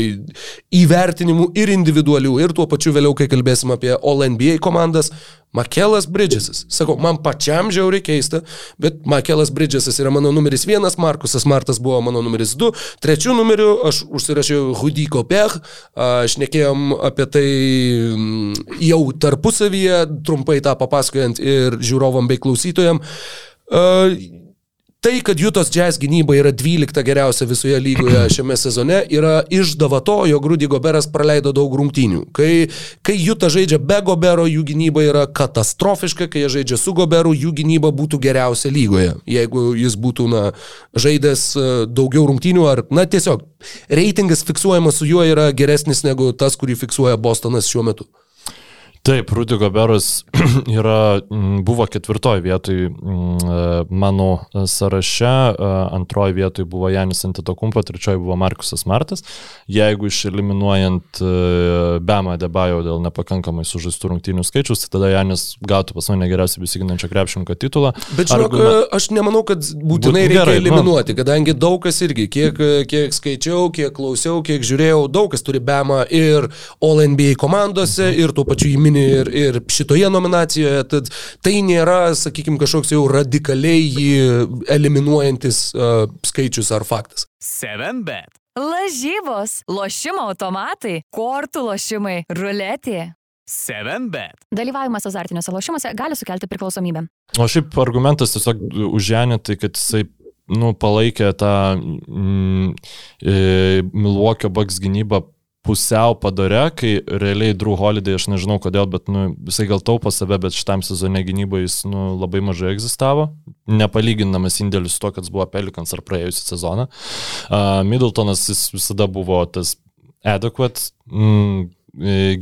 įvertinimų ir individualių, ir tuo pačiu vėliau, kai kalbėsim apie All NBA komandas, Makelas Bridgesas. Sakau, man pačiam žiauriai keista, bet Makelas Bridgesas yra mano numeris vienas, Markusas Martas buvo mano numeris du, trečiu numeriu aš užsirašiau Hudy Kopech, aš nekėjom apie tai jau tarpusavyje, trumpai tą papasakojant ir žiūrovam bei klausytojam. Uh, Tai, kad Jutos Jazz gynyba yra 12 geriausia visoje lygoje šiame sezone, yra išdava to, jog Rudy Goberas praleido daug rungtynių. Kai, kai Juta žaidžia be Gobero, jų gynyba yra katastrofiška, kai jie žaidžia su Goberu, jų gynyba būtų geriausia lygoje. Jeigu jis būtų, na, žaidęs e, daugiau rungtynių ar, na, tiesiog reitingas fiksuojamas su juo yra geresnis negu tas, kurį fiksuoja Bostonas šiuo metu. Taip, Rudy Goberas *clears throat* yra, buvo ketvirtoji vietoj mano sąraše, antroji vietoj buvo Janis Antetokumpo, trečioji buvo Markusas Martas. Jeigu išeliminuojant Bema Debajo dėl nepakankamai sužaistų rungtynių skaičius, tai tada Janis gautų pas mane geriausiai besiginančio krepšininko titulą. Bet žinok, Argument... aš nemanau, kad būtinai reikia gerai, nu. eliminuoti, nu... kadangi daug kas irgi, kiek, kiek skaičiau, kiek klausiau, kiek žiūrėjau, daug kas turi Bema ir All NBA komandose ir tuo pačiu įminti mini ir, ir šitoje nominacijoje, tad tai nėra, sakykime, kažkoks jau radikaliai jį eliminuojantis uh, skaičius ar faktas. 7bet. Lažybos, lošimo automatai, kortų lošimai, ruletė. 7bet. Dalyvavimas azartiniuose lošimuose gali sukelti priklausomybę. O šiaip argumentas tiesiog užženė tai, kad jisai nu, palaikė tą mm, e, Milwaukee Bucks gynybą pusiau padare, kai realiai Drew Holiday, aš nežinau kodėl, bet nu, jisai gal taupo save, bet šitam sezone gynyboje jis nu, labai mažai egzistavo, nepalyginamas indėlis su to, kad buvo Pelikans ar praėjusią sezoną. Uh, Middletonas jis visada buvo tas adequate mm,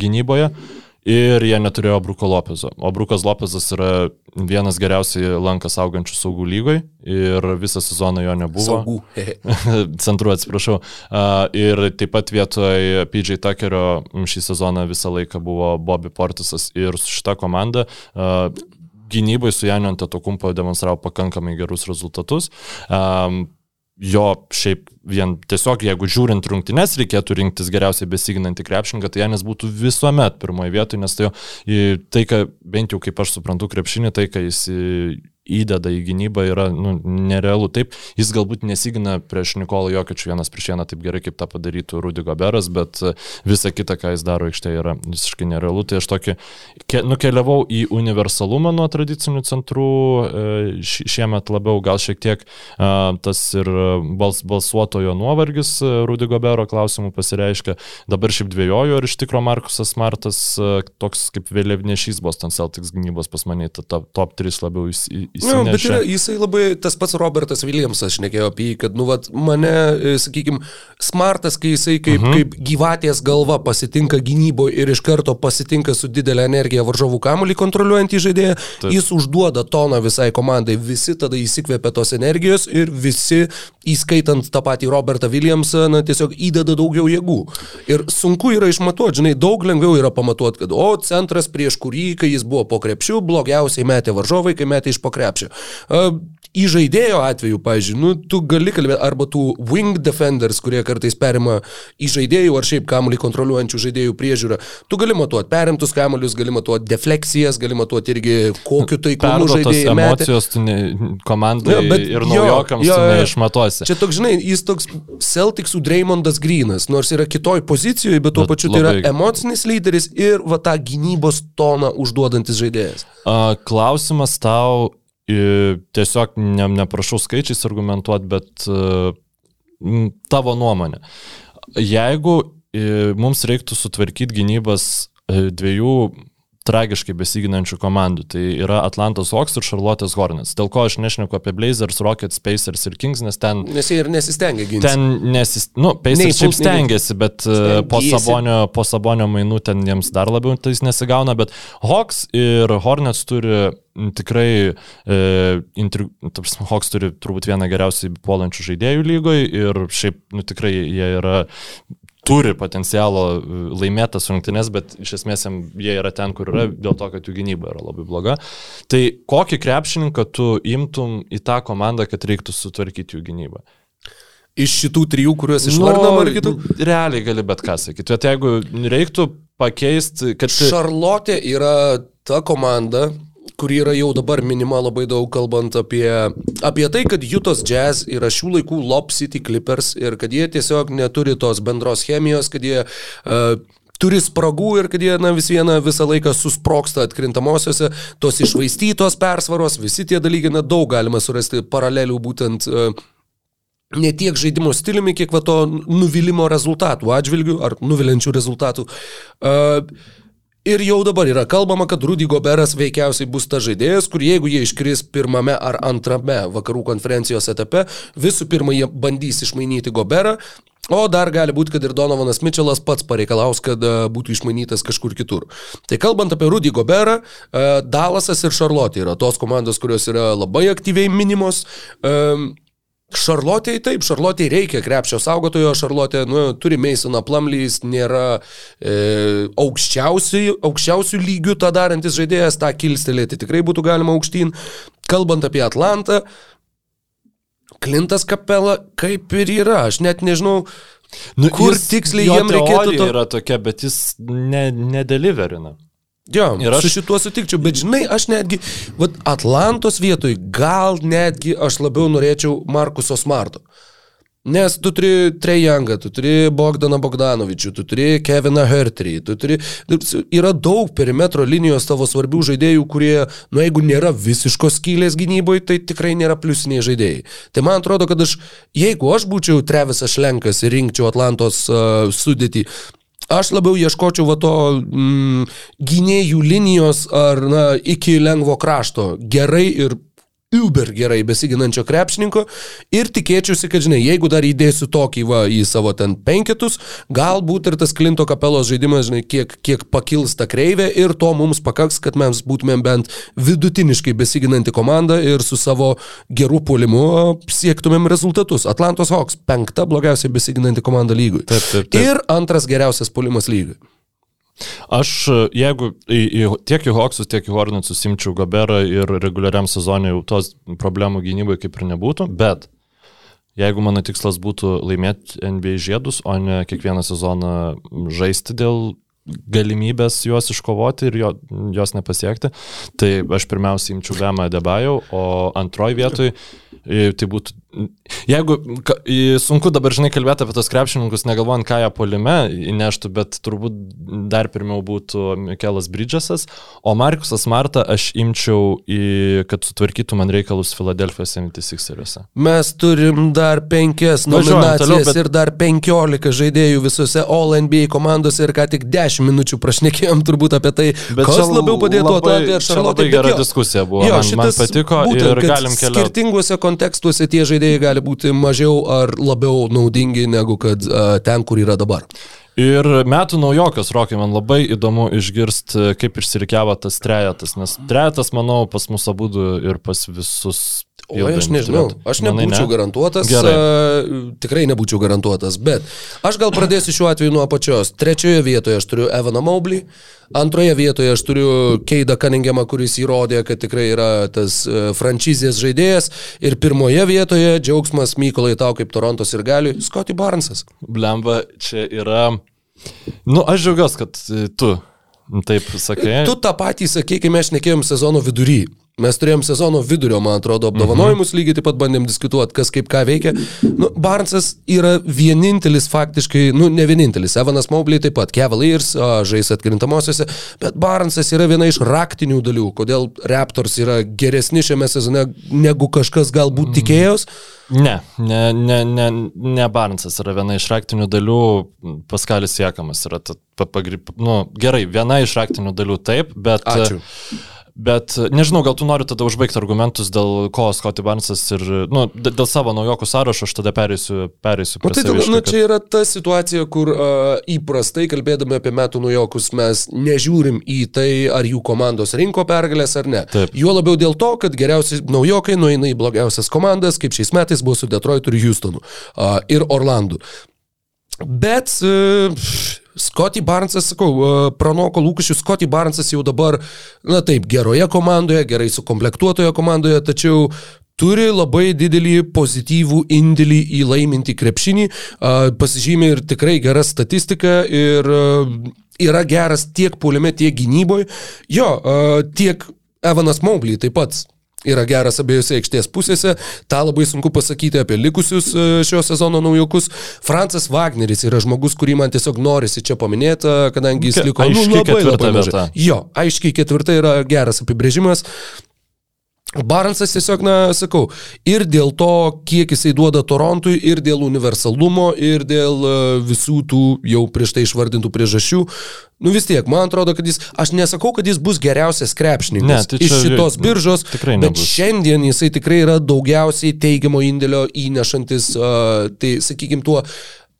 gynyboje. Uh, ir jie neturėjo Bruko Lopezo. O Brukas Lopezas yra vienas geriausiai lankas augančių saugų lygoj ir visą sezoną jo nebuvo. Saugų. *laughs* Centru atsiprašau. Ir taip pat vietoj PJ Tuckerio šį sezoną visą laiką buvo Bobby Portisas ir su šita komanda gynybai su Janiu Antetokumpo demonstravo pakankamai gerus rezultatus. Um, jo šiaip vien tiesiog, jeigu žiūrint rungtynes, reikėtų rinktis geriausiai besiginantį krepšininką, tai Janis būtų visuomet pirmoje vietoje, nes tai, jo, tai, ką bent jau kaip aš suprantu krepšinį, tai, ką jis įdeda į gynybą yra nu, nerealu. Taip, jis galbūt nesigina prieš Nikolą Jokiečių vienas prieš vieną taip gerai, kaip tą padarytų Rudy Goberas, bet e, visa kita, ką jis daro aikštėje, yra visiškai nerealu. Tai aš tokį ke, nukeliavau į universalumą nuo tradicinių centrų, e, šiemet labiau gal šiek tiek e, tas ir bals, balsuotojo nuovargis Rudy Gobero klausimų pasireiškia. Dabar šiaip dviejoju, ar iš tikro Markusas Martas toks kaip vėliavnešys Boston Celtics gynybos pas mane, top 3 labiau į įsinešė. Nu, bet yra, jisai labai, tas pats Robertas Williamsas šnekėjo apie jį, kad, nu, vat, mane, e, sakykime, smartas, kai jisai kaip, uh mhm. -huh. kaip gyvatės galva pasitinka gynyboje ir iš karto pasitinka su didelė energija varžovų kamuolį kontroliuojantį žaidėją, Taip. jis užduoda toną visai komandai, visi tada įsikvėpia tos energijos ir visi, įskaitant tą patį Robertą Williamsą, na, tiesiog įdeda daugiau jėgų. Ir sunku yra išmatuoti, žinai, daug lengviau yra pamatuoti, kad, o, centras prieš kurį, kai jis buvo po krepšių, blogiausiai metė varžovai, kai metė iš po krepšių krepšio. Į žaidėjo atveju, pavyzdžiui, nu, tu gali kalbėti arba tų wing defenders, kurie kartais perima į žaidėjų ar šiaip kamuolį kontroliuojančių žaidėjų priežiūrą. Tu gali matuoti perimtus kamuolius, gali matuoti defleksijas, gali matuoti irgi kokiu taikumu žaidėjai. Emocijos tu ne, komandai ja, ir naujokams jo, jo, tu neišmatuosi. Čia toks, žinai, jis toks Celticsų Dreymondas Grinas, nors yra kitoj pozicijoje, bet tuo bet pačiu labai... tai yra emocinis lyderis ir va tą gynybos toną užduodantis žaidėjas. A, klausimas tau tiesiog ne, neprašau skaičiais argumentuoti, bet tavo nuomonė. Jeigu mums reiktų sutvarkyti gynybas dviejų tragiškai besiginančių komandų. Tai yra Atlantos Hawks ir Charlotte's Hornets. Dėl ko aš nešneku apie Blazers, Rockets, Pacers ir Kings, nes ten... Nes jie ir nesistengia ginti. Ten nesis... Nu, Pacers šiaip stengiasi, bet stengiasi. po sabonio, po sabonio mainų ten jiems dar labiau tai nesigauna, bet Hawks ir Hornets turi tikrai e, intri... Hawks turi turbūt vieną geriausiai puolančių žaidėjų lygoje ir šiaip nu, tikrai jie yra turi potencialo e, laimėtas rungtynes, bet iš esmės jie yra ten, kur yra, dėl to, kad jų gynyba yra labai bloga. Tai kokį krepšininką tu imtum į tą komandą, kad reiktų sutvarkyti jų gynybą? Iš šitų trijų, kuriuos išvardinam, ar kitų? Realiai gali bet ką sakyti. Bet jeigu reiktų pakeisti, kad... Šarlotė yra ta komanda, kuri yra jau dabar minima labai daug kalbant apie, apie tai, kad Jutos Jazz yra šių laikų Lob City Clippers ir kad jie tiesiog neturi tos bendros chemijos, kad jie uh, turi spragų ir kad jie na, vis viena visą laiką susproksta atkrintamosiose, tos išvaistytos persvaros, visi tie dalykai, na daug galima surasti paralelių būtent uh, ne tiek žaidimo stiliumi, kiek va to nuvilimo rezultatų atžvilgių ar nuvilinčių rezultatų. Uh, Ir jau dabar yra kalbama, kad Rudy Goberas veikiausiai bus ta žaidėjas, kur jeigu jie iškris pirmame ar antrame vakarų konferencijos etape, visų pirma jie bandys išmainyti Goberą, o dar gali būti, kad ir Donovanas Mitčelas pats pareikalaus, kad e, būtų išmainytas kažkur kitur. Tai kalbant apie Rudy Goberą, e, Dalasas ir Šarlotė yra tos komandos, kurios yra labai aktyviai minimos. Šarlotėjai taip, Šarlotėjai reikia krepšio saugotojo, Šarlotė nu, turi Meisoną Plamlys, nėra e, aukščiausių, aukščiausių lygių tą darantis žaidėjas, tą kilstelėti tikrai būtų galima aukštyn. Kalbant apie Atlantą, Klintas Kapela kaip ir yra, aš net nežinau, nu, kur jis, tiksliai jam reikėtų. To... yra tokia, bet jis ne, nedeliverina. Jo, ir aš su šituo sutikčiau, bet žinai, aš netgi, vat, Atlantos vietoj gal netgi aš labiau norėčiau Markuso Smarto. Nes tu turi Trejangą, tu turi Bogdaną Bogdanovičių, tu turi Keviną Herterį, tu turi... Yra daug perimetro linijos tavo svarbių žaidėjų, kurie, nu jeigu nėra visiškos skylės gynyboje, tai tikrai nėra pliusiniai žaidėjai. Tai man atrodo, kad aš, jeigu aš būčiau Trevisas Šlenkas ir rinkčiau Atlantos uh, sudėtį, Aš labiau ieškočiau va to mm, gynėjų linijos ar na, iki lengvo krašto. Gerai ir uber gerai besiginančio krepšininko ir tikėčiausi, kad, žinai, jeigu dar įdėsiu tokį va į savo ten penketus, galbūt ir tas Klinto kapelos žaidimas, žinai, kiek, kiek pakils ta kreivė ir to mums pakaks, kad mes būtumėm bent vidutiniškai besiginanti komanda ir su savo geru puolimu siektumėm rezultatus. Atlantos Hawks penkta blogiausiai besiginanti komanda lygui. Taip, taip, taip. Ir antras geriausias puolimas lygui. Aš, jeigu į, į, tiek į Hawksus, tiek į Hornetsus simčiau Gaberą ir reguliariam sezonui jau tos problemų gynybai kaip ir nebūtų, bet jeigu mano tikslas būtų laimėti NBA žiedus, o ne kiekvieną sezoną žaisti dėl galimybės juos iškovoti ir jo, jos nepasiekti, tai aš pirmiausia imčiau Gamą Debajau, o antroji vietoj tai būtų Jeigu sunku dabar, žinai, kalbėti apie tos krepšininkus, negalvojant, ką jie polime įneštų, bet turbūt dar pirmiau būtų Mikelas Bridžasas, o Markusas Marta aš imčiau, į, kad sutvarkytų man reikalus Filadelfijos 76eriuose. Mes turim dar penkias nominacijas toliau, bet... ir dar penkiolika žaidėjų visose All NBA komandose ir ką tik dešimt minučių prašnekėjom turbūt apie tai, bet kas labiau padėtų Atlantijai ar Šarlotė. Tai gera diskusija buvo, jo, man, man patiko būtent, ir galim keliauti. Skirtinguose kontekstuose tie žaidėjai žaidėjai gali būti mažiau ar labiau naudingi negu kad uh, ten, kur yra dabar. Ir metų naujokas, Rokai, man labai įdomu išgirsti, kaip išsirikiavo tas trejetas, nes trejetas, manau, pas mus abu ir pas visus O aš nežinau, aš nebūčiau ne? garantuotas, Gerai. uh, tikrai nebūčiau garantuotas, bet aš gal pradėsiu šiuo atveju nuo apačios. Trečioje vietoje aš turiu Evaną Maublį, antroje vietoje aš turiu Keidą Kaningiamą, kuris įrodė, kad tikrai yra tas uh, franšizės žaidėjas, ir pirmoje vietoje džiaugsmas Mykolai tau kaip Torontos ir galiui, Scotty Barnesas. Blemba, čia yra... Nu, aš džiaugiuosi, kad tu taip sakai. Tu tą patį sakykime, mes nekėjom sezono vidury. Mes turėjom sezono vidurio, man atrodo, apdovanojimus, mhm. lygiai taip pat bandėm diskutuoti, kas kaip ką veikia. Nu, Barnsas yra vienintelis faktiškai, nu, ne vienintelis, Evanas Maubliai taip pat, Cavaliers žais atkrintamosiose, bet Barnsas yra viena iš raktinių dalių, kodėl Raptors yra geresni šiame sezone negu kažkas galbūt mhm. tikėjos. Ne, ne, ne, ne, ne Barnsas yra viena iš raktinių dalių, Paskalis Siekamas yra, ta, pa, pagrip, nu, gerai, viena iš raktinių dalių taip, bet... Ačiū. Bet nežinau, gal tu nori tada užbaigti argumentus, dėl ko Scotty Barnesas ir, nu, dėl savo naujokų sąrašo aš tada perėsiu, perėsiu prie to. Tai, nu, čia yra ta situacija, kur uh, įprastai, kalbėdami apie metų naujokus, mes nežiūrim į tai, ar jų komandos rinko pergalės ar ne. Taip. Juo labiau dėl to, kad geriausi naujokai nueina į blogiausias komandas, kaip šiais metais buvo su Detroitu ir Houstonu uh, ir Orlandu. Bet uh, Scotty Barnesas, sakau, e, pranoko lūkesčius, Scotty Barnesas jau dabar, na taip, geroje komandoje, gerai sukomplektuotoje komandoje, tačiau turi labai didelį pozityvų indėlį į laimintį krepšinį, pasižymė ir tikrai gerą statistiką ir e, yra geras tiek puolime, tiek gynyboje. Jo, tiek Evanas Maublį taip pat yra geras abiejose aikštės pusėse. Ta labai sunku pasakyti apie likusius e, šio sezono naujokus. Francas Wagneris yra žmogus, kurį man tiesiog norisi čia paminėti, kadangi jis liko nu, labai, labai mažai. Jo, aiškiai ketvirta yra geras apibrėžimas. Baransas tiesiog, na, sakau, ir dėl to, kiek jisai duoda Torontui, ir dėl universalumo, ir dėl e, visų tų jau prieš tai išvardintų priežasčių, nu vis tiek, man atrodo, kad jis, aš nesakau, kad jis bus geriausias krepšininkas ne, tai iš šitos biržos, bet nebus. šiandien jisai tikrai yra daugiausiai teigiamo indėlio įnešantis, uh, tai sakykime, tuo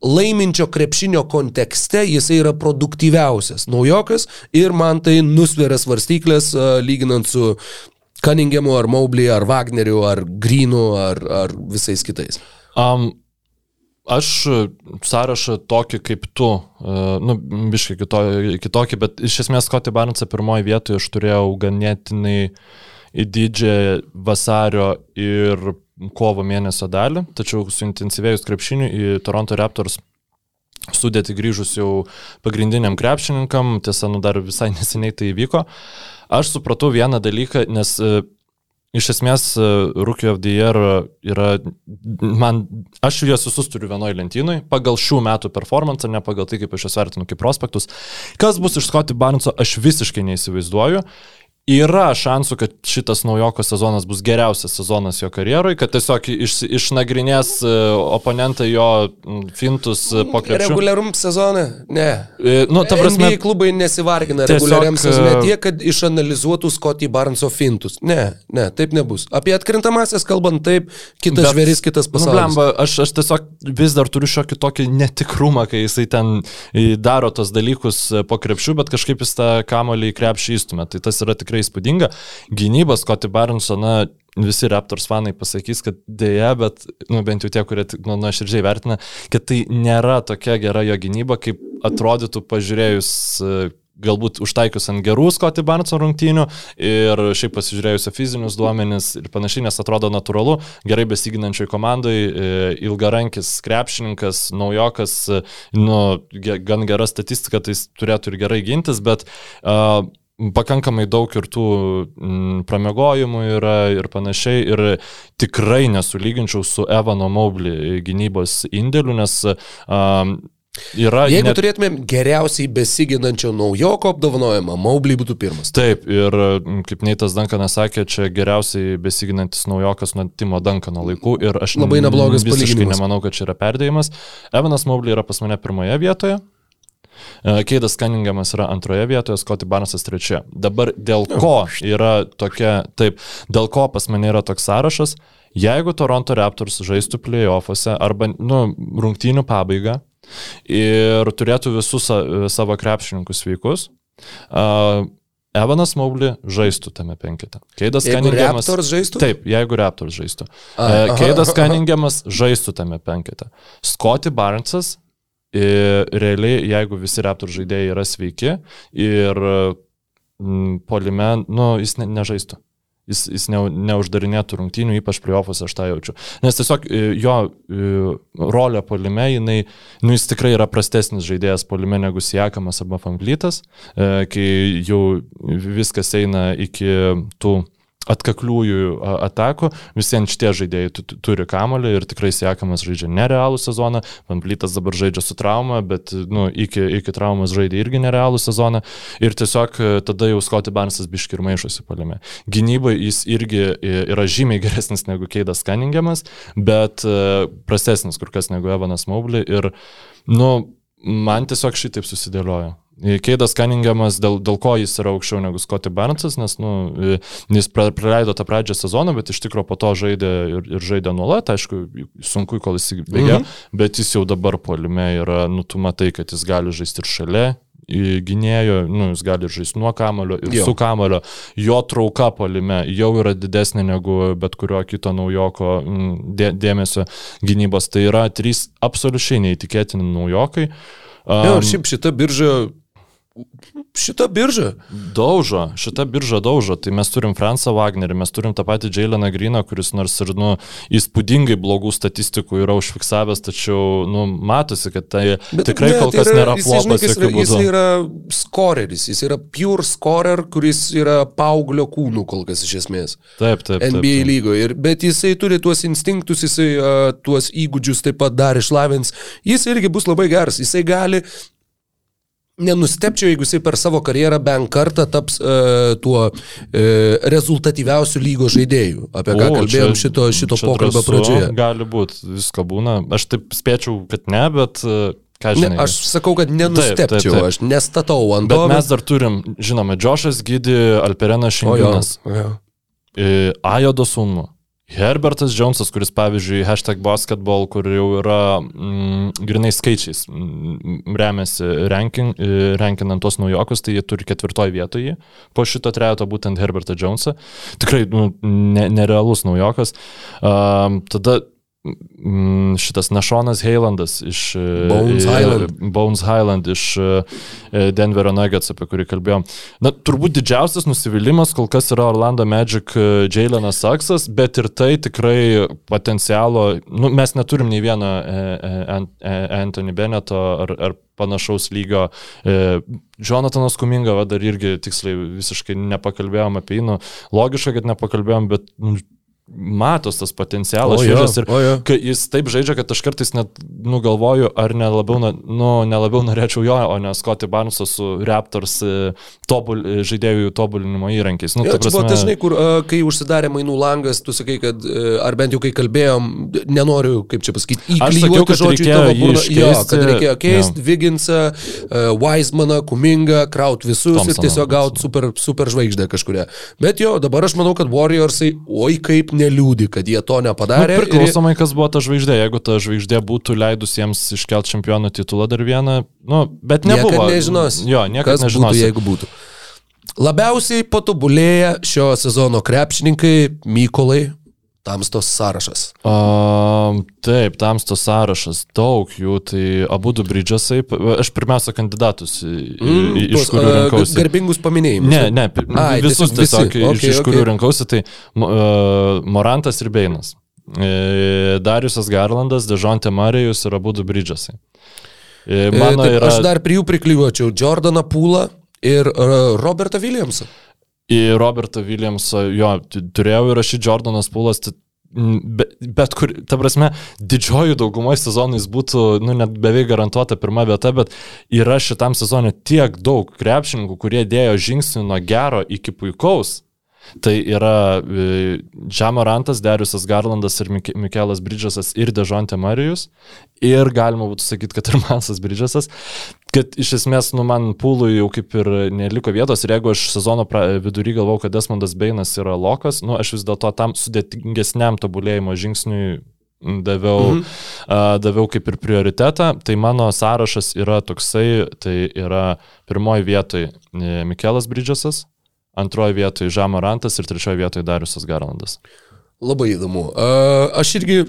laiminčio krepšinio kontekste jisai yra produktyviausias naujokas ir man tai nusveria svarstyklės lyginant su Cunninghamu, ar Maublį, ar Wagneriu, ar Grinu, ar, ar visais kitais? Um, Aš sąrašą tokį kaip tu, uh, nu, biškai kitokį, kitokį, bet iš esmės Scotty Barnesą pirmoji vietoje aš turėjau ganėtinai į didžiąją vasario ir kovo mėnesio dalį, tačiau suintensyvėjus krepšiniu į Toronto Raptors sudėti grįžus jau pagrindiniam krepšininkam, tiesa, nu dar visai neseniai tai įvyko. Uh, Aš supratau vieną dalyką, nes e, Iš esmės, e, Rookie of the Year yra, man, aš juos visus turiu vienoje lentynoje, pagal šių metų performance, ne pagal tai, kaip aš juos vertinu kaip prospektus. Kas bus iš Scotty Barneso, aš visiškai neįsivaizduoju. Yra šansų, kad šitas naujoko sezonas bus geriausias sezonas jo karjeroje, kad tiesiog iš, išnagrinės e, oponentai jo fintus e, po krepšio. Reguliarum sezonė? Ne. E, nu, ta prasme, NBA klubai nesivargina tiesiog, reguliariam sezonė tiek, kad išanalizuotų Scotty Barneso fintus. Ne, ne, taip nebus. Apie atkrintamasias kalbant taip, kitas bet, žvėris, kitas nu, pasaulis. Nu, blemba, aš, aš tiesiog vis dar turiu šiokį tokį netikrumą, kai jisai ten daro tos dalykus po krepšių, bet kažkaip jis tą kamolį į krepšį įstumė. Tai tas yra tikrai tikrai įspūdinga. Gynybas Scotty Barneso, na, visi Raptors fanai pasakys, kad dėja, bet, nu, bent jau tie, kurie nu, nuoširdžiai vertina, kad tai nėra tokia gera jo gynyba, kaip atrodytų pažiūrėjus galbūt užtaikius ant gerų Scotty Barneso rungtynių ir šiaip pasižiūrėjus fizinius duomenis ir panašiai, nes atrodo natūralu, gerai besiginančioj komandai, e, ilgarankis krepšininkas, naujokas, e, nu, gan gera statistika, tai jis turėtų ir gerai gintis, bet uh, pakankamai daug ir tų mm, pramegojimų yra ir panašiai. Ir tikrai nesulyginčiau su Evano Maubli gynybos indėliu, nes um, Yra Jeigu net... turėtumėm geriausiai besiginančio naujoko apdovanojimą, Maubly būtų pirmas. Taip, ir kaip Neitas Dankanas sakė, čia geriausiai besiginantis naujokas nuo Timo Dankano laikų ir aš labai neblogas palyginimas. Nemanau, kad čia yra perdėjimas. Evanas Maubly yra pas mane pirmoje vietoje, Keidas Kaningiamas yra antroje vietoje, Scotty Barnesas trečioje. Dabar dėl ko yra tokia, taip, dėl ko pas mane yra toks sąrašas, jeigu Toronto Raptors žaistų playoffuose arba, nu, rungtynių pabaigą ir turėtų visus savo krepšininkus sveikus, uh, Evanas Maubli žaistų tame penkete. Keidas Kaningiamas. Raptors žaistų? Taip, jeigu Raptors žaistų. A, Keidas Kaningiamas žaistų tame penkete. Scotty Barnesas Ir realiai, jeigu visi Raptor žaidėjai yra sveiki ir mm, polime, nu, jis ne, nežaistų. Jis, jis ne, neuždarinėtų rungtynių, ypač playoffuose aš tą jaučiu. Nes tiesiog e, jo e, rolė polime, jinai, nu, jis tikrai yra prastesnis žaidėjas polime negu Siekamas arba Fanklytas, e, kai jau viskas eina iki tų atkakliųjų atakų, visiems šitie žaidėjai turi kamolį ir tikrai sekamas žaidžia nerealų sezoną, Van Plytas dabar žaidžia su trauma, bet nu, iki, iki traumas žaidė irgi nerealų sezoną ir tiesiog e, tada jau Scotty Barnesas biški ir maišosi palime. Gynybai jis irgi yra žymiai geresnis negu Keidas Cunningamas, bet e, prastesnis kur kas negu Evanas Mobley ir, nu, man tiesiog šitaip susidėliojo. Keidas Kaningiamas, dėl, dėl ko jis yra aukščiau negu Scotty Barnesas, nes nu, jis praleido tą pradžią sezoną, bet iš tikrųjų po to žaidė ir, ir žaidė nuolat, aišku, sunku, kol jis įbėgė, mhm. bet jis jau dabar polime yra, nu tu matai, kad jis gali žaisti ir šalia, gynėjo, nu, jis gali žaisti nuo kamulio ir jo. su kamulio, jo trauka polime jau yra didesnė negu bet kurio kito naujoko dė, dėmesio gynybos. Tai yra trys absoliučiai neįtikėtini naujokai. Um, jo, šiaip šita birža Šitą biržą. Daužo, šitą biržą daužo. Tai mes turim Fransą Wagnerį, mes turim tą patį Jaileną Griną, kuris nors ir, nu, įspūdingai blogų statistikų yra užfiksavęs, tačiau, nu, matosi, kad tai Bet, tikrai ne, kol tai kas yra, nėra flopas. Jis, jis, jis yra scoreris, jis yra pure scorer, kuris yra paauglio kūnų kol kas iš esmės. Taip, taip. NBA taip, taip. lygoje. Bet jisai turi tuos instinktus, jisai uh, tuos įgūdžius taip pat dar išlavins. Jis irgi bus labai geras. Jisai gali Nenustepčiau, jeigu jisai per savo karjerą bent kartą taps uh, tuo uh, rezultatyviausiu lygo žaidėju, apie ką o, kalbėjom čia, šito, šito pokalbio drąsu, pradžioje. Gali būti, visko būna. Aš taip spėčiau, kad ne, bet uh, ką žinai. Ne, aš sakau, kad nenustepčiau, taip, taip, taip. aš nestatau ant to. Bet mes dar turim, žinoma, Džošas Gydį, Alperenas Šinginas. Ajodo sūnų. Herbertas Jonesas, kuris pavyzdžiui, hashtag basketball, kur jau yra mm, grinai skaičiais, mm, remiasi ranking, e, rankinant tuos naujokus, tai jie turi ketvirtoj vietoje po šito trejato būtent Herbertą Jonesą. Tikrai nu, ne, nerealus naujokas. Um, tada šitas Našonas Heilandas iš e, Bones Highland, Bones Highland iš e, e, Denverio Nuggets, apie kurį kalbėjom. Na, turbūt didžiausias nusivylimas kol kas yra Orlando Magic Jailenas Saksas, bet ir tai tikrai potencialo, nu, mes neturim nei vieno Anthony Benneto ar, ar panašaus lygio. Jonathanas Kuminga, va, dar irgi tiksliai visiškai nepakalbėjom apie jį, nu, logiška, kad nepakalbėjom, bet nu, matos tas potencialas šviežias ir jo. jis taip žaidžia, kad aš kartais net nugalvoju, ar nelabiau, nu, nelabiau norėčiau jo, o ne Scotty Barnesą su Raptors e, tobul, e, žaidėjų tobulinimo įrankiais. Nu, jo, prasme... buvo dažnai, kur kai užsidarė mainų langas, tu sakai, kad, e, ar bent jau kai kalbėjom, nenoriu, kaip čia pasakyti, įklijuoti žodžių tavo burną. Jo, kad reikėjo keisti Viginsą, Weismaną, Kumingą, kraut visus Thompsoną, ir tiesiog gauti super, super žvaigždę kažkuria. Bet jo, dabar aš manau, kad Warriorsai, oi kaip neliūdi, kad jie to nepadarė. Nu, priklausomai, kas buvo ta žvaigždė. Jeigu ta žvaigždė būtų leidus jiems iškelti čempionų titulą dar vieną, nu, bet nebuvo. Niekad nežinos. Jo, niekada nežinos. Būtų, jeigu būtų. Labiausiai patobulėję šio sezono krepšininkai Mykolai Tamstos sąrašas. Um, taip, Tamstos sąrašas, daug jų, tai abu du bridžasai, aš pirmiausia kandidatus, mm, iš tos, kurių rinkausi. Garbingus paminėjimus. Ne, ne, Ai, visus tiesiog, visi. iš, okay, iš kurių okay. rinkausi, tai uh, Morantas ir Beinas. E, Dariusas Garlandas, Dežontė Marijus ir abu du bridžasai. E, mano e, yra... Aš dar prie jų priklijuočiau Jordaną Pūlą ir Robertą Williamsą į Robertą Williamsą, jo, turėjau įrašyti Jordanas Pulas, bet, bet kur, ta prasme, didžioji daugumoje sezonais būtų, nu, net beveik garantuota pirma vieta, bet yra šitam sezonui tiek daug krepšininkų, kurie dėjo žingsnį nuo gero iki puikaus. Tai yra Džamorantas, Dariusas Garlandas ir Mikelas Bridžasas ir Dežontė Marijus. Ir galima būtų sakyti, kad ir Mansas Bridžasas kad iš esmės, nu, man pūlui jau kaip ir neliko vietos ir jeigu aš sezono vidury galvau, kad Desmondas Beinas yra lokas, nu, aš vis dėlto tam sudėtingesniam tobulėjimo žingsniui daviau, mhm. uh, daviau kaip ir prioritetą, tai mano sąrašas yra toksai, tai yra pirmoji vietoj e, Mikelas Bridžasas, antroji vietoj Žamorantas ir trečioji vietoj Dariusas Garlandas. Labai įdomu. Uh, aš irgi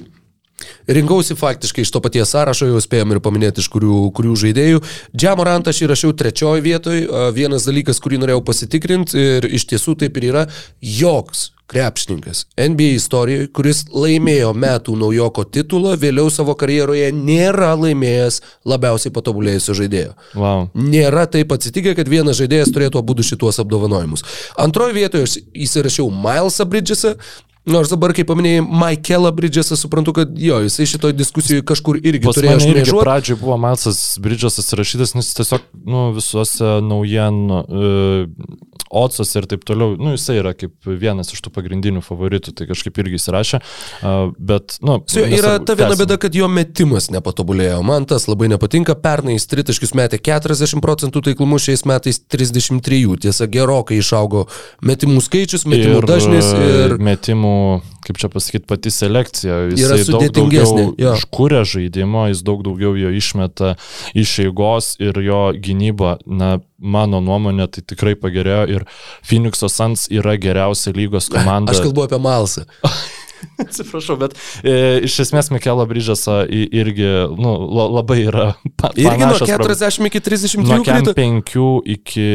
Rinkausi faktiškai iš to paties sąrašo, jau spėjom ir paminėti, iš kurių, kurių žaidėjų. Džamorantą aš įrašiau trečiojo vietoj. Vienas dalykas, kurį norėjau pasitikrinti ir iš tiesų taip ir yra, joks krepšininkas NBA istorijoje, kuris laimėjo metų naujoko titulą, vėliau savo karjeroje nėra laimėjęs labiausiai patobulėjusio žaidėjo. Wow. Nėra taip atsitikę, kad vienas žaidėjas turėtų abu šituos apdovanojimus. Antroje vietoje aš įsirašiau Milesą Bridgesą, Nors dabar, kai paminėjai Michaelą Bridgesą, suprantu, kad jo, jisai šitoje diskusijoje kažkur irgi Pas turėjo šmėžuoti. Pradžioje buvo Milesas Bridgesas įrašytas, nes tiesiog nu, visuose naujienų, uh, Otsos ir taip toliau, nu, jisai yra kaip vienas iš tų pagrindinių favoritų, tai kažkaip irgi įsirašė. Uh, bet, nu, Su, yra ta viena bėda, kad jo metimas nepatobulėjo. Man tas labai nepatinka. Pernai jis tritaškius metė 40 procentų taiklumu, šiais metais 33. Tiesa, gerokai išaugo metimų skaičius, metimų ir, dažnis ir metimų kaip čia pasakyti, pati selekcija. Jis daug daugiau iškūrė žaidimo, jis daug daugiau jo išmeta iš eigos ir jo gynyba, na, mano nuomonė, tai tikrai pagerėjo ir Phoenix'o Suns yra geriausia lygos komanda. Aš kalbu apie Malsą. *laughs* *laughs* Atsiprašau, bet e, iš esmės Mikelo Bryžasą irgi nu, labai yra *laughs* pa, irgi nuo 40 iki 33 nuo kem 5 iki,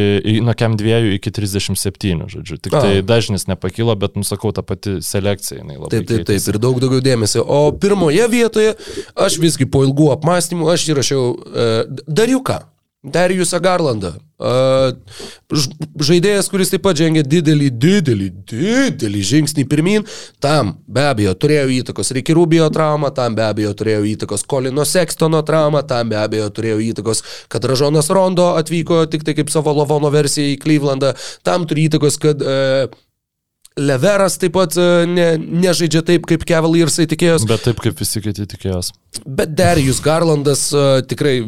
nuo kem 2 iki 37, žodžiu. Tik A. tai dažnis nepakilo, bet nusakau, ta pati selekcija. Taip, taip, taip, ir daug daugiau dėmesio. O pirmoje vietoje aš visgi po ilgų apmąstymų aš įrašiau e, Dariuką. Dariusą Garlandą. Žaidėjas, kuris taip pat žengė didelį, didelį, didelį žingsnį pirmin, tam be abejo turėjo įtakos Ricky Rubio trauma, tam be abejo turėjo įtakos Kolino Sextono trauma, tam be abejo turėjo įtakos, kad Ražonas Rondo atvyko tik tai kaip savo Lavono versiją į Clevelandą, tam turi įtakos, kad e, Leveras taip pat e, ne, nežaidžia taip, kaip Cavaliersai tikėjosi. Bet taip, kaip visi kiti tikėjosi. Bet Darius Garlandas uh, tikrai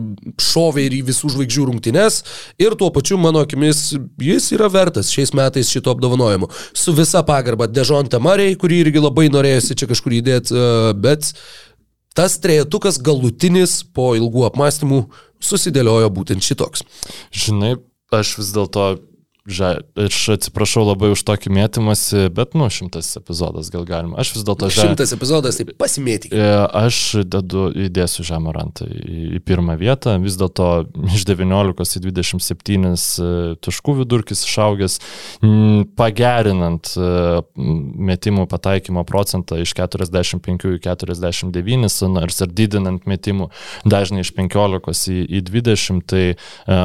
šovė ir į visų žvaigždžių rungtynes ir tuo pačiu, mano akimis, jis yra vertas šiais metais šito apdovanojimo. Su visa pagarba Dežonte Mariai, kurį irgi labai norėjusi čia kažkur įdėti, uh, bet tas trejetukas galutinis po ilgų apmąstymų susidėliojo būtent šitoks. Žinai, aš vis dėlto Ža, aš atsiprašau labai už tokį mėtymąsi, bet, nu, šimtas epizodas gal galima. Aš vis dėlto žemę. Šimtas epizodas, tai pasimėtik. E, aš dedu, įdėsiu žemą rantą į, į pirmą vietą. Vis dėlto iš 19 į 27 e, taškų vidurkis išaugęs, pagerinant e, metimų pataikymo procentą iš 45 į 49, nors ir didinant metimų dažnai iš 15 į, į 20, tai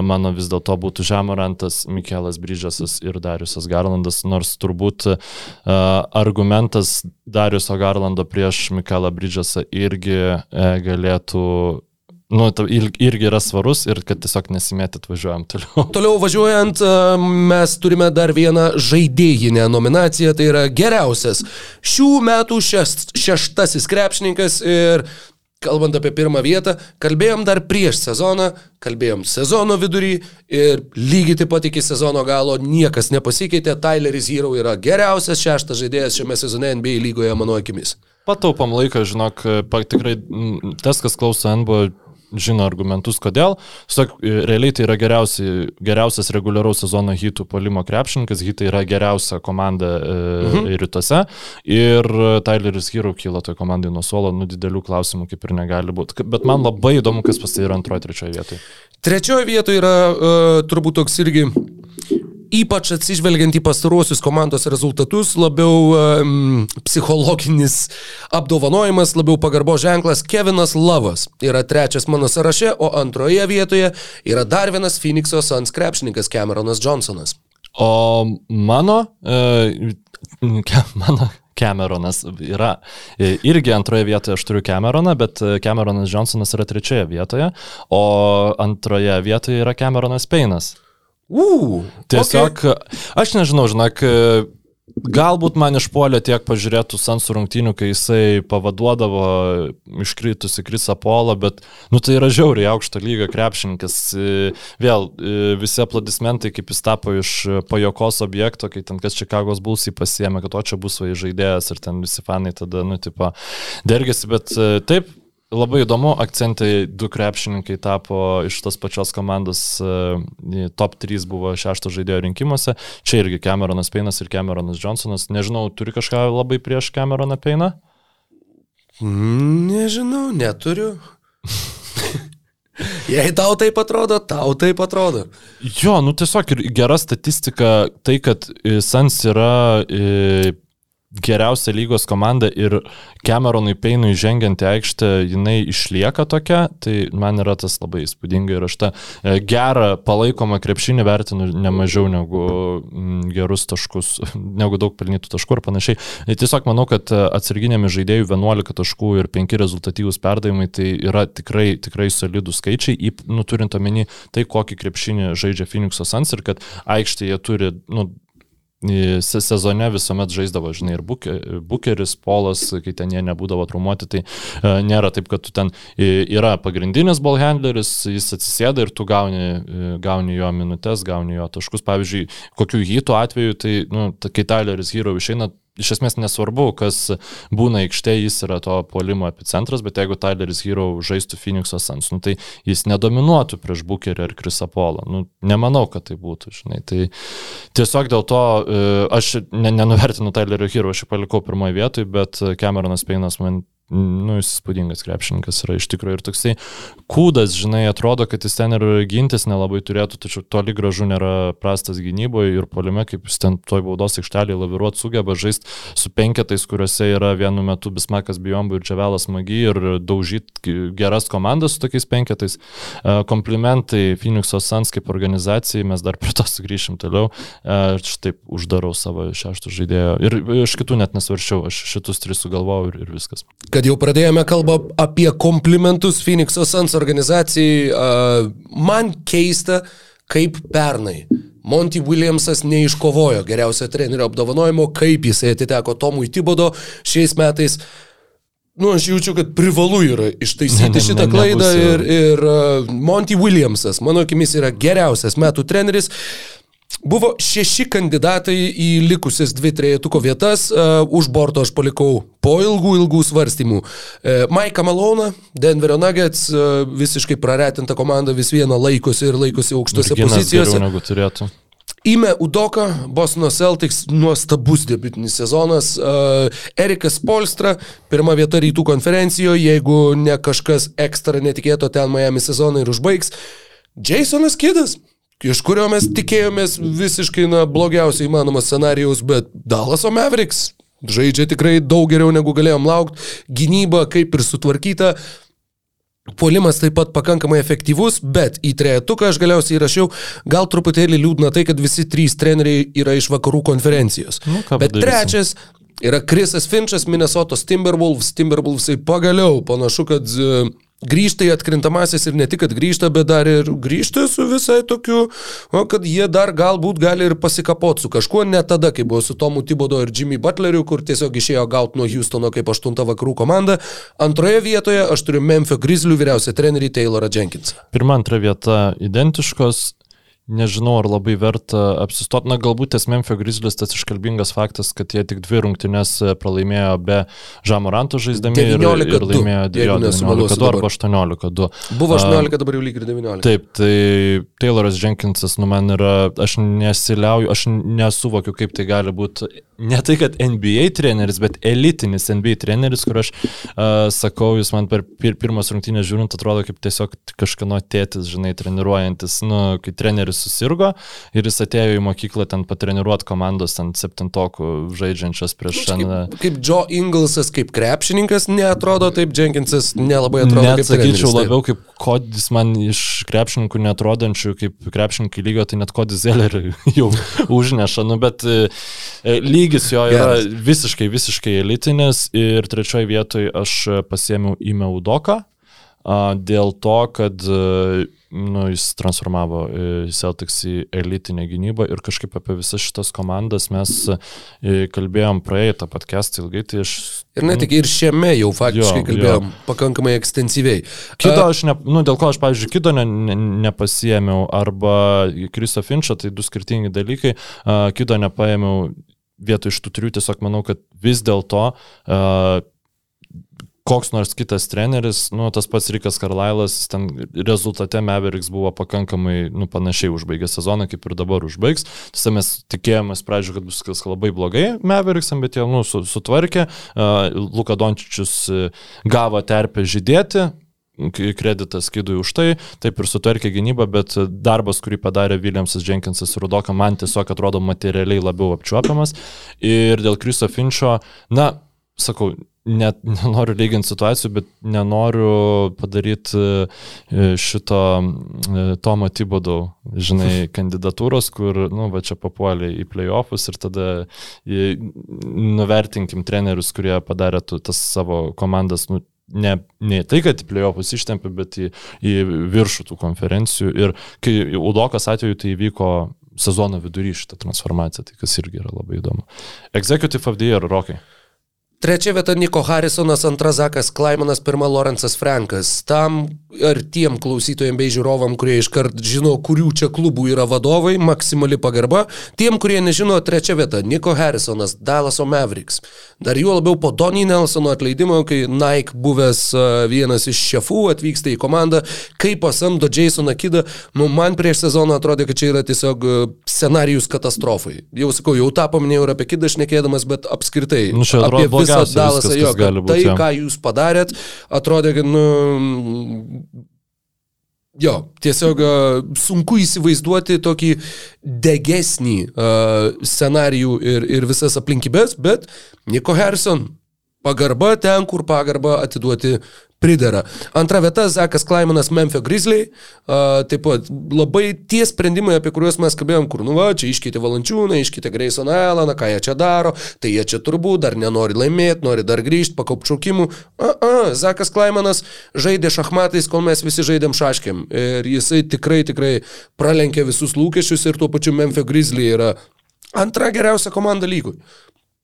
mano vis dėlto būtų žemą rantas Mikelas Bryžasas ir Dariusas Garlandas, nors turbūt uh, argumentas Dariuso Garlando prieš Mikelą Bryžasą irgi uh, galėtų nu, irgi yra svarus ir kad tiesiog nesimėtit važiuojam toliau. *laughs* Toliau važiuojant, mes turime dar vieną žaidėjinę nominaciją, tai yra geriausias šių metų šest, šeštasis krepšininkas ir kalbant apie pirmą vietą, kalbėjom dar prieš sezoną, kalbėjom sezono vidury ir lygiai taip pat iki sezono galo niekas nepasikeitė. Tyleris Hero yra geriausias šeštas žaidėjas šiame sezone NBA lygoje, mano akimis. Pataupam laiką, žinok, tikrai tas, kas klauso NBA žino argumentus, kodėl. Sak, realiai tai yra geriausi, geriausias reguliaraus sezono hitų polimo krepšininkas, hitai yra geriausia komanda e, mhm. rytuose ir Tyleris Hero kyla toje komandai nuo suolo, nu didelių klausimų kaip ir negali būti. Bet man labai įdomu, kas pas tai yra antroje, trečioje vietoje. Trečioje vietoje yra uh, turbūt toks irgi ypač atsižvelgiant į pastaruosius komandos rezultatus, labiau um, psichologinis apdovanojimas, labiau pagarbo ženklas Kevinas Lavas yra trečias mano sąraše, o antroje vietoje yra dar vienas Phoenix'o Suns krepšininkas Cameronas Johnsonas. O mano, e, *laughs* mano Cameronas yra irgi antroje vietoje aš turiu Cameroną, bet Cameronas Johnsonas yra trečioje vietoje, o antroje vietoje yra Cameronas Peinas. Uu, tiesiog, okay. aš nežinau, žinok, Galbūt man išpuolė tiek pažiūrėtų Sansų rungtynių, kai jisai pavaduodavo iškritusi Krisa Polą, bet, nu, tai yra žiauriai aukšto lygio krepšininkas. Vėl visi aplodismentai, kaip jis tapo iš pajokos objekto, kai ten kas Čikagos Bulsai pasiemė, kad o čia bus vai žaidėjas ir ten visi fanai tada, nu, tipo, dergėsi, bet taip, Labai įdomu, akcentai du krepšininkai tapo iš tos pačios komandos, e, top 3 buvo šešto žaidėjo rinkimuose. Čia irgi Cameronas Peinas ir Cameronas Johnsonas. Nežinau, turi kažką labai prieš Cameroną Peiną? Nežinau, neturiu. *laughs* Jei tau taip atrodo, tau taip atrodo. Jo, nu tiesiog ir gera statistika, tai kad Sans yra e, geriausia lygos komanda ir Cameronui Peinui žengiant į aikštę jinai išlieka tokia, tai man yra tas labai įspūdinga ir aš tą e, gerą palaikomą krepšinį vertinu ne mažiau negu gerus taškus, *laughs* negu daug pelnytų taškų ir panašiai. Tai tiesiog manau, kad e, atsarginėmi žaidėjų 11 taškų ir 5 rezultatyvūs perdavimai tai yra tikrai, tikrai solidų skaičiai, nu, turint omeny tai, kokį krepšinį žaidžia Phoenix'o Sans ir kad aikštėje turi nu, sezone visuomet žaisdavo, žinai, ir Bukeris, Polas, kai ten jie nebūdavo trumuoti, tai e, nėra taip, kad tu ten yra pagrindinis ballhandleris, jis atsisėda ir tu gauni, e, gauni jo minutės, gauni jo taškus. Pavyzdžiui, kokių hytų atveju, tai, nu, kai Tyleris Hero išeina, iš esmės nesvarbu, kas būna aikštė, jis yra to polimo epicentras, bet jeigu Tyleris Hero žaistų Phoenix'o Sans, nu, tai jis nedominuotų prieš Bukerį ar Krisapolą. Nu, nemanau, kad tai būtų, žinai. Tai tiesiog dėl to e, aš ne, nenuvertinu Tylerio Hero, aš jį palikau pirmoje vietoje, bet Cameronas Peinas man nu, jis įspūdingas krepšininkas yra iš tikrųjų ir toksai kūdas, žinai, atrodo, kad jis ten ir gintis nelabai turėtų, tačiau toli gražu nėra prastas gynyboje ir polime, kaip jis ten toj baudos aikštelėje laviruot sugeba žaisti su penketais, kuriuose yra vienu metu Bismakas Bijombu ir Čiavelas Magi ir daužyti geras komandas su tokiais penketais. E, komplimentai Phoenix'o Sans kaip organizacijai, mes dar prie to sugrįšim toliau. E, aš taip uždarau savo šešto žaidėjo ir iš kitų net nesvaršiau, aš šitus tris sugalvojau ir, ir viskas kad jau pradėjome kalbą apie komplimentus Phoenix'o Suns organizacijai, uh, man keista, kaip pernai. Monty Williamsas neiškovojo geriausio trenerio apdovanojimo, kaip jisai atiteko Tomui Tibodo šiais metais. Nu, aš jaučiu, kad privalu yra ištaisyti *laughs* ne, ne, šitą ne, klaidą ir, ir Monty Williamsas, mano akimis, yra geriausias metų treneris. Uh, Buvo šeši kandidatai į likusias dvi trejetuko vietas, uh, už borto aš palikau po ilgų, ilgų svarstymų. Uh, Mike Malona, Denverio Nuggets, uh, visiškai praretinta komanda vis viena laikosi ir laikosi aukštose pozicijose. Negu turėtų. Ime Udoka, Bostono Celtics, nuostabus debutinis sezonas. Erikas Polstra, pirma vieta rytų konferencijoje, jeigu ne kažkas ekstra netikėto ten Miami sezoną ir užbaigs. Jasonas Kidas, iš kurio mes tikėjomės visiškai na, blogiausio įmanomo scenarijaus, bet Dallaso Mavericks žaidžia tikrai daug geriau negu galėjom laukti, gynyba kaip ir sutvarkyta. Polimas taip pat pakankamai efektyvus, bet į trejetuką aš galiausiai įrašiau, gal truputėlį liūdna tai, kad visi trys treneriai yra iš vakarų konferencijos. Nu, bet padarysim? trečias yra Krisas Finčas, Minnesotos Timberwolves. Timberwolvesai pagaliau panašu, kad uh, grįžta į atkrintamasis ir ne tik, kad grįžta, bet dar ir grįžta su visai tokiu, o kad jie dar galbūt gali ir pasikapot su kažkuo, ne tada, kai buvo su Tomu Tibodo ir Jimmy Butleriu, kur tiesiog išėjo gauti nuo Houstono kaip aštunta vakarų komanda. Antroje vietoje aš turiu Memphis Grizzlių vyriausią trenerį Taylorą Jenkinsą. Pirma, antra vieta identiškos, Nežinau, ar labai verta apsistoti. Na, galbūt tas Memphis Grizzlies tas iškalbingas faktas, kad jie tik dvi rungtynes e, pralaimėjo be Žamoranto žaisdami ir, ir laimėjo 19-2 arba 18-2. Buvo 18, dabar jau lyg ir 19. Taip, tai Tayloras Jenkinsas, nu man yra, aš nesiliauju, aš nesuvokiu, kaip tai gali būti ne tai, kad NBA treneris, bet elitinis NBA treneris, kur aš uh, sakau, jūs man per pir pirmas rungtynės žiūrint atrodo kaip tiesiog kažkieno tėtis, žinai, treniruojantis, nu, kai treneris susirgo ir jis atėjo į mokyklą ten patreniruoti komandos ten septintokų žaidžiančias prieš šiandien. Kaip, kaip Joe Inglesas, kaip krepšininkas, neatrodo taip, Jenkinsas nelabai atrodo net. Sakyčiau labiau kaip kodis man iš krepšininkų netrodančių kaip krepšininkai lygio, tai net kodis Zellerį *laughs* jau užneša, nu, bet e, lygiai lygis jo yra Geras. visiškai, visiškai elitinis ir trečioje vietoje aš pasėmiau į Meudoką dėl to, kad nu, jis transformavo Celtics į elitinę gynybą ir kažkaip apie visas šitas komandas mes kalbėjom praeitą podcast'ą ilgai, tai aš... Ir ne tik ir šiame jau faktiškai jo, kalbėjom jo. pakankamai ekstensyviai. Kito aš, ne, nu, dėl ko aš, pavyzdžiui, kito ne, ne, nepasiemiau, arba Kristo Finčio, tai du skirtingi dalykai, kito nepaėmiau vietoj iš tų trijų tiesiog manau, kad vis dėlto uh, koks nors kitas treneris, nu, tas pats Rikas Karlailas, ten rezultate Mavericks buvo pakankamai, nu, panašiai užbaigė sezoną, kaip ir dabar užbaigs. Tiesa, mes tikėjomės pradžio, kad bus viskas labai blogai Mavericksam, bet jie, nu, sutvarkė. Luka Dončičius gavo terpę žydėti, kreditas skydui už tai, taip ir sutvarkė gynybą, bet darbas, kurį padarė Williamsas Jenkinsas ir Rudoka, man tiesiog atrodo materialiai labiau apčiuopiamas. Ir dėl Kriso Finčio, na, sakau, net *laughs* nenoriu lyginti situacijų, bet nenoriu padaryti e, šito e, Tomo Tibodau, žinai, *laughs* kandidatūros, kur, nu, va čia papuolė į playoffus ir tada nuvertinkim trenerius, kurie padarė tas savo komandas, nu, ne, ne tai, kad į playoffus ištempė, bet į, į viršų tų konferencijų. Ir kai Udokas atveju tai įvyko sezono vidury šitą transformaciją, tai kas irgi yra labai įdomu. Executive of the Year, Rokai. Trečia vieta Niko Harrisonas, antra Zakas Klaimanas, pirma Lorenzas Frankas. Tam ir tiem klausytojams bei žiūrovam, kurie iškart žino, kurių čia klubų yra vadovai, maksimali pagarba. Tiem, kurie nežino, trečia vieta Niko Harrisonas, Dallaso Mavericks. Dar juo labiau po Donny Nelsono atleidimo, kai Nike buvęs vienas iš šefų atvyksta į komandą, kaip pasamdo Jasoną Kidą, nu man prieš sezoną atrodė, kad čia yra tiesiog scenarijus katastrofai. Jau sakau, jau tą paminėjau ir apie Kidą šnekėdamas, bet apskritai. Nu, apie visą Dalasą, jo, būt, tai, jam. ką jūs padarėt, atrodė, kad, nu, jo, tiesiog sunku įsivaizduoti tokį degesnį uh, scenarijų ir, ir visas aplinkybės, bet Niko Harrison pagarba ten, kur pagarba atiduoti pridara. Antra vieta - Zakas Klaimanas Memphis Grizzly. Uh, taip pat labai tie sprendimai, apie kuriuos mes kalbėjom, kur, nu va, čia iškeitė Valančiūną, iškeitė Grayson Allaną, ką jie čia daro, tai jie čia turbūt dar nenori laimėti, nori dar grįžti, pakopčiaukimų. A, a, Zakas Klaimanas žaidė šachmatais, kol mes visi žaidėm šaškiam. Ir jisai tikrai, tikrai pralenkė visus lūkesčius ir tuo pačiu Memphis Grizzly yra antra geriausia komanda lygui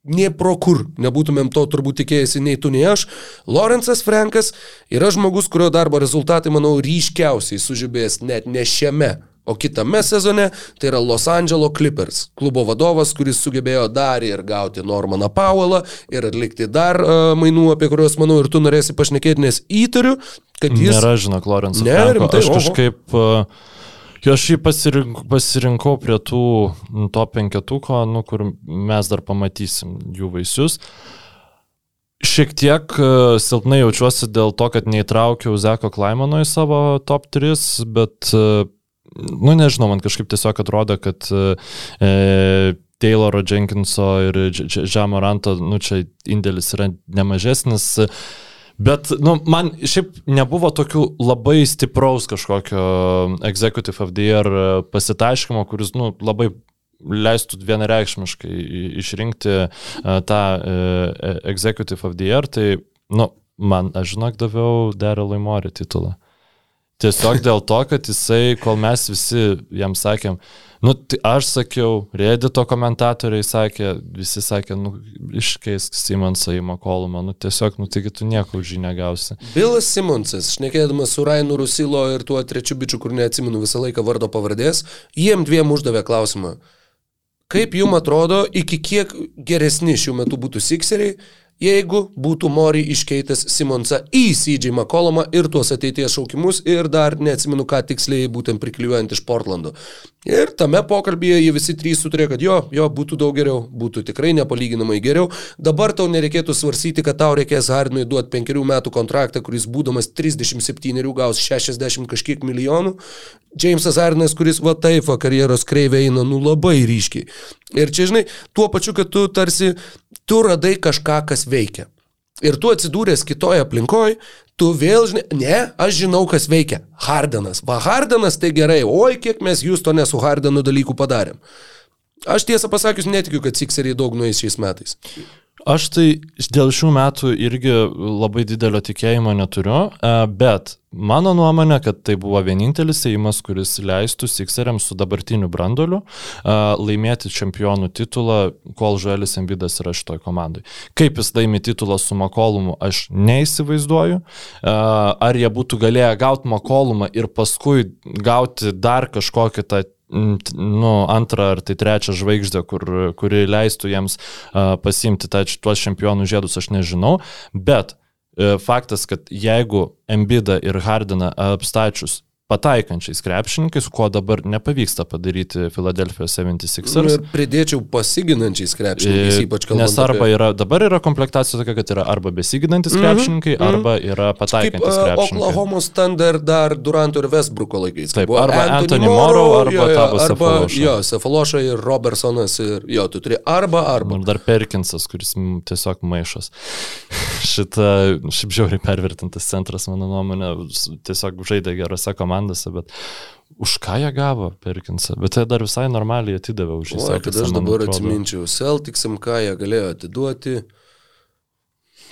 nie pro kur nebūtumėm to turbūt tikėjęsi nei tu, nei aš. Lorenzas Frankas yra žmogus, kurio darbo rezultatai, manau, ryškiausiai sužibės net ne šiame, o kitame sezone tai yra Los Angeles Clippers, klubo vadovas, kuris sugebėjo dar ir gauti Normaną Powellą ir atlikti dar uh, mainų, apie kuriuos, manau, ir tu norėsi pašnekėti, nes įtariu, kad jis... Nėra, žinok, Lorenzas. Ne, rimtai, aš kažkaip... Uh Jo aš jį pasirink, pasirinkau prie tų top penketuko, nu, kur mes dar pamatysim jų vaisius. Šiek tiek e, silpnai jaučiuosi dėl to, kad neįtraukiau Zeko Klaimono į savo top 3, bet, e, nu nežinau, man kažkaip tiesiog atrodo, kad e, Tayloro Jenkinso ir Žemoranto, nu čia indėlis yra nemažesnis. E, Bet, nu, man šiaip nebuvo tokių labai stipraus kažkokio Executive of the Year e, pasitaškymo, kuris, nu, labai leistų vienareikšmiškai išrinkti e, tą e, Executive of the Year, tai, nu, man, aš žinok, daviau Darylui Mori titulą. Tiesiog dėl to, kad jisai, kol mes visi jam sakėm, Nu, tai aš sakiau, Reddito komentatoriai sakė, visi sakė, nu, iškeisk Simonsą į Makolumą, nu, tiesiog, nu, taigi tu nieko už jį negausi. Bilas Simonsas, šnekėdamas su Rainu Rusilo ir tuo trečiu bičiu, kur neatsimenu visą laiką vardo pavardės, jiem dviem uždavė klausimą. Kaip jums atrodo, iki kiek geresni šiuo metu būtų Sikseriai, jeigu būtų Mori iškeitęs Simonsą į CJ McCollumą ir tuos ateities šaukimus ir dar neatsimenu, ką tiksliai būtent priklijuojant iš Portlando. Ir tame pokalbėje jie visi trys sutarė, kad jo, jo, būtų daug geriau, būtų tikrai nepalyginamai geriau. Dabar tau nereikėtų svarsyti, kad tau reikės Hardinui duoti penkerių metų kontraktą, kuris būdamas 37 gaus 60 kažkiek milijonų. Jamesas Hardinas, kuris va taip, karjeros kreivė eina, nu labai ryškiai. Ir čia, žinai, tuo pačiu, kad tu tarsi, tu radai kažką, kas veikia. Ir tu atsidūręs kitoje aplinkoje, tu vėl žinai, ne, aš žinau, kas veikia. Hardenas. Va, Hardenas tai gerai, oi, kiek mes jūs to nesu Hardenu dalykų padarėm. Aš tiesą pasakius netikiu, kad Sikseriai daug nueis šiais metais. Aš tai dėl šių metų irgi labai didelio tikėjimo neturiu, e, bet mano nuomonė, kad tai buvo vienintelis įimas, kuris leistų Sikseriams su dabartiniu brandoliu e, laimėti čempionų titulą, kol Žuelis Embidas yra šitoj komandai. Kaip jis laimi titulą su Makolumu, aš neįsivaizduoju. E, ar jie būtų galėję gauti Makolumą ir paskui gauti dar kažkokį tą nu, antrą ar tai trečią žvaigždę, kur, kuri leistų jiems uh, pasimti tą, tuos čempionų žiedus, aš nežinau, bet uh, faktas, kad jeigu Embidą ir Hardiną apstačius pataikančiais krepšininkais, ko dabar nepavyksta padaryti Filadelfijos 76ers. Nu, ir pridėčiau pasiginančiais krepšininkais, e, ypač kalbant. Nes arba yra, dabar yra komplektacija tokia, kad yra arba besiginantis -hmm, krepšininkai, mm -hmm. arba yra pataikantis Kaip, krepšininkai. Oklahoma standard dar Duranto ir Westbrooko laikais. Taip, arba Anthony, Morrow, arba jo, jo, arba, Sefaloša. Jo, Sefaloša ir Robertsonas ir jo, tu turi arba arba. Ir dar Perkinsas, kuris tiesiog maišas. Šitą, šiaip žiauriai pervertintas centras, mano nuomonė, tiesiog žaidė gerose komandose bet už ką jie gavo Perkinsą? Bet jie dar visai normaliai atidavė už jį. Kad aš dabar atsiminčiau, Celticsim, ką jie galėjo atiduoti.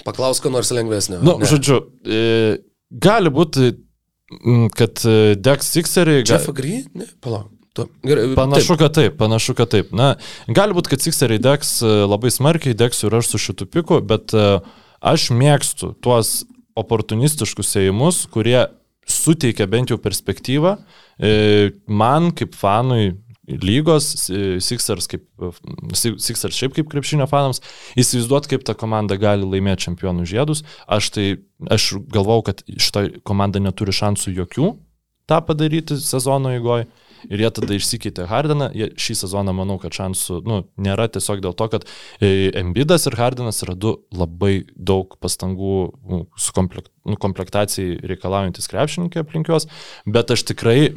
Paklausk, ko nors lengvesnio. Na, nu, žodžiu, e, gali būti, kad e, Dex Sixeriai... Jeff Agree? Ne, palauk. Tu, gerai, panašu, taip. kad taip, panašu, kad taip. Na, gali būti, kad Sixeriai degs e, labai smarkiai, degsiu ir aš su šitu piku, bet uh, aš mėgstu tuos oportunistiškus ėjimus, kurie suteikia bent jau perspektyvą. E, man kaip fanui lygos, Sixers, kaip, Sixers šiaip kaip krepšinio fanams, įsivaizduot, kaip ta komanda gali laimėti čempionų žiedus. Aš tai, aš galvau, kad šitą komandą neturi šansų jokių tą padaryti sezono įgoje ir jie tada išsikeitė Hardiną. Jie šį sezoną manau, kad šansų nu, nėra tiesiog dėl to, kad e, Embidas ir Hardinas yra du labai daug pastangų nu, nu, komplektacijai reikalaujantis krepšininkai aplinkios, bet aš tikrai,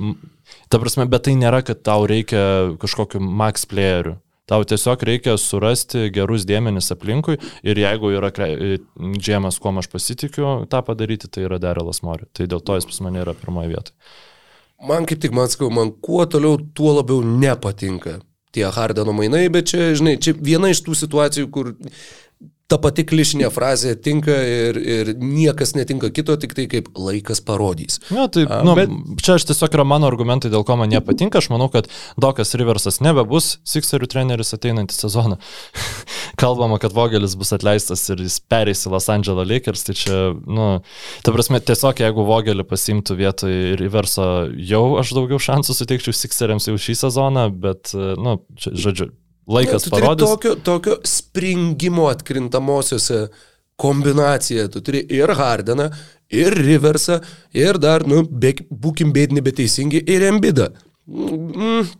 ta prasme, bet tai nėra, kad tau reikia kažkokiu max playeriu. Tau tiesiog reikia surasti gerus dėmenis aplinkui ir jeigu yra e, džiemas, kuo aš pasitikiu, tą padaryti, tai yra Derelas Mori. Tai dėl to jis pas mane yra pirmoje vietoje. Man kaip tik, man sakau, man kuo toliau, tuo labiau nepatinka tie Hardeno mainai, bet čia, žinai, čia viena iš tų situacijų, kur ta pati klišinė frazė tinka ir, ir niekas netinka kito, tik tai kaip laikas parodys. Na, tai, A, nu, bet... Čia aš tiesiog yra mano argumentai, dėl ko man nepatinka. Aš manau, kad Dokas Riversas nebebus Sixerių treneris ateinantį sezoną. Kalbama, kad Vogelis bus atleistas ir jis pereis į Los Angeles Lakers. Tai čia, nu, ta prasme, tiesiog jeigu Vogelį pasimtų vietoj Riverso, jau aš daugiau šansų suteikčiau Sixeriams jau šį sezoną, bet, nu, čia, žodžiu, Laikas nu, parodys. Tokio, tokio springimo atkrintamosiose kombinacija. Tu turi ir Hardeną, ir Riversą, ir dar, nu, be, būkim bėdini, bet teisingi, ir Embidą. Mm,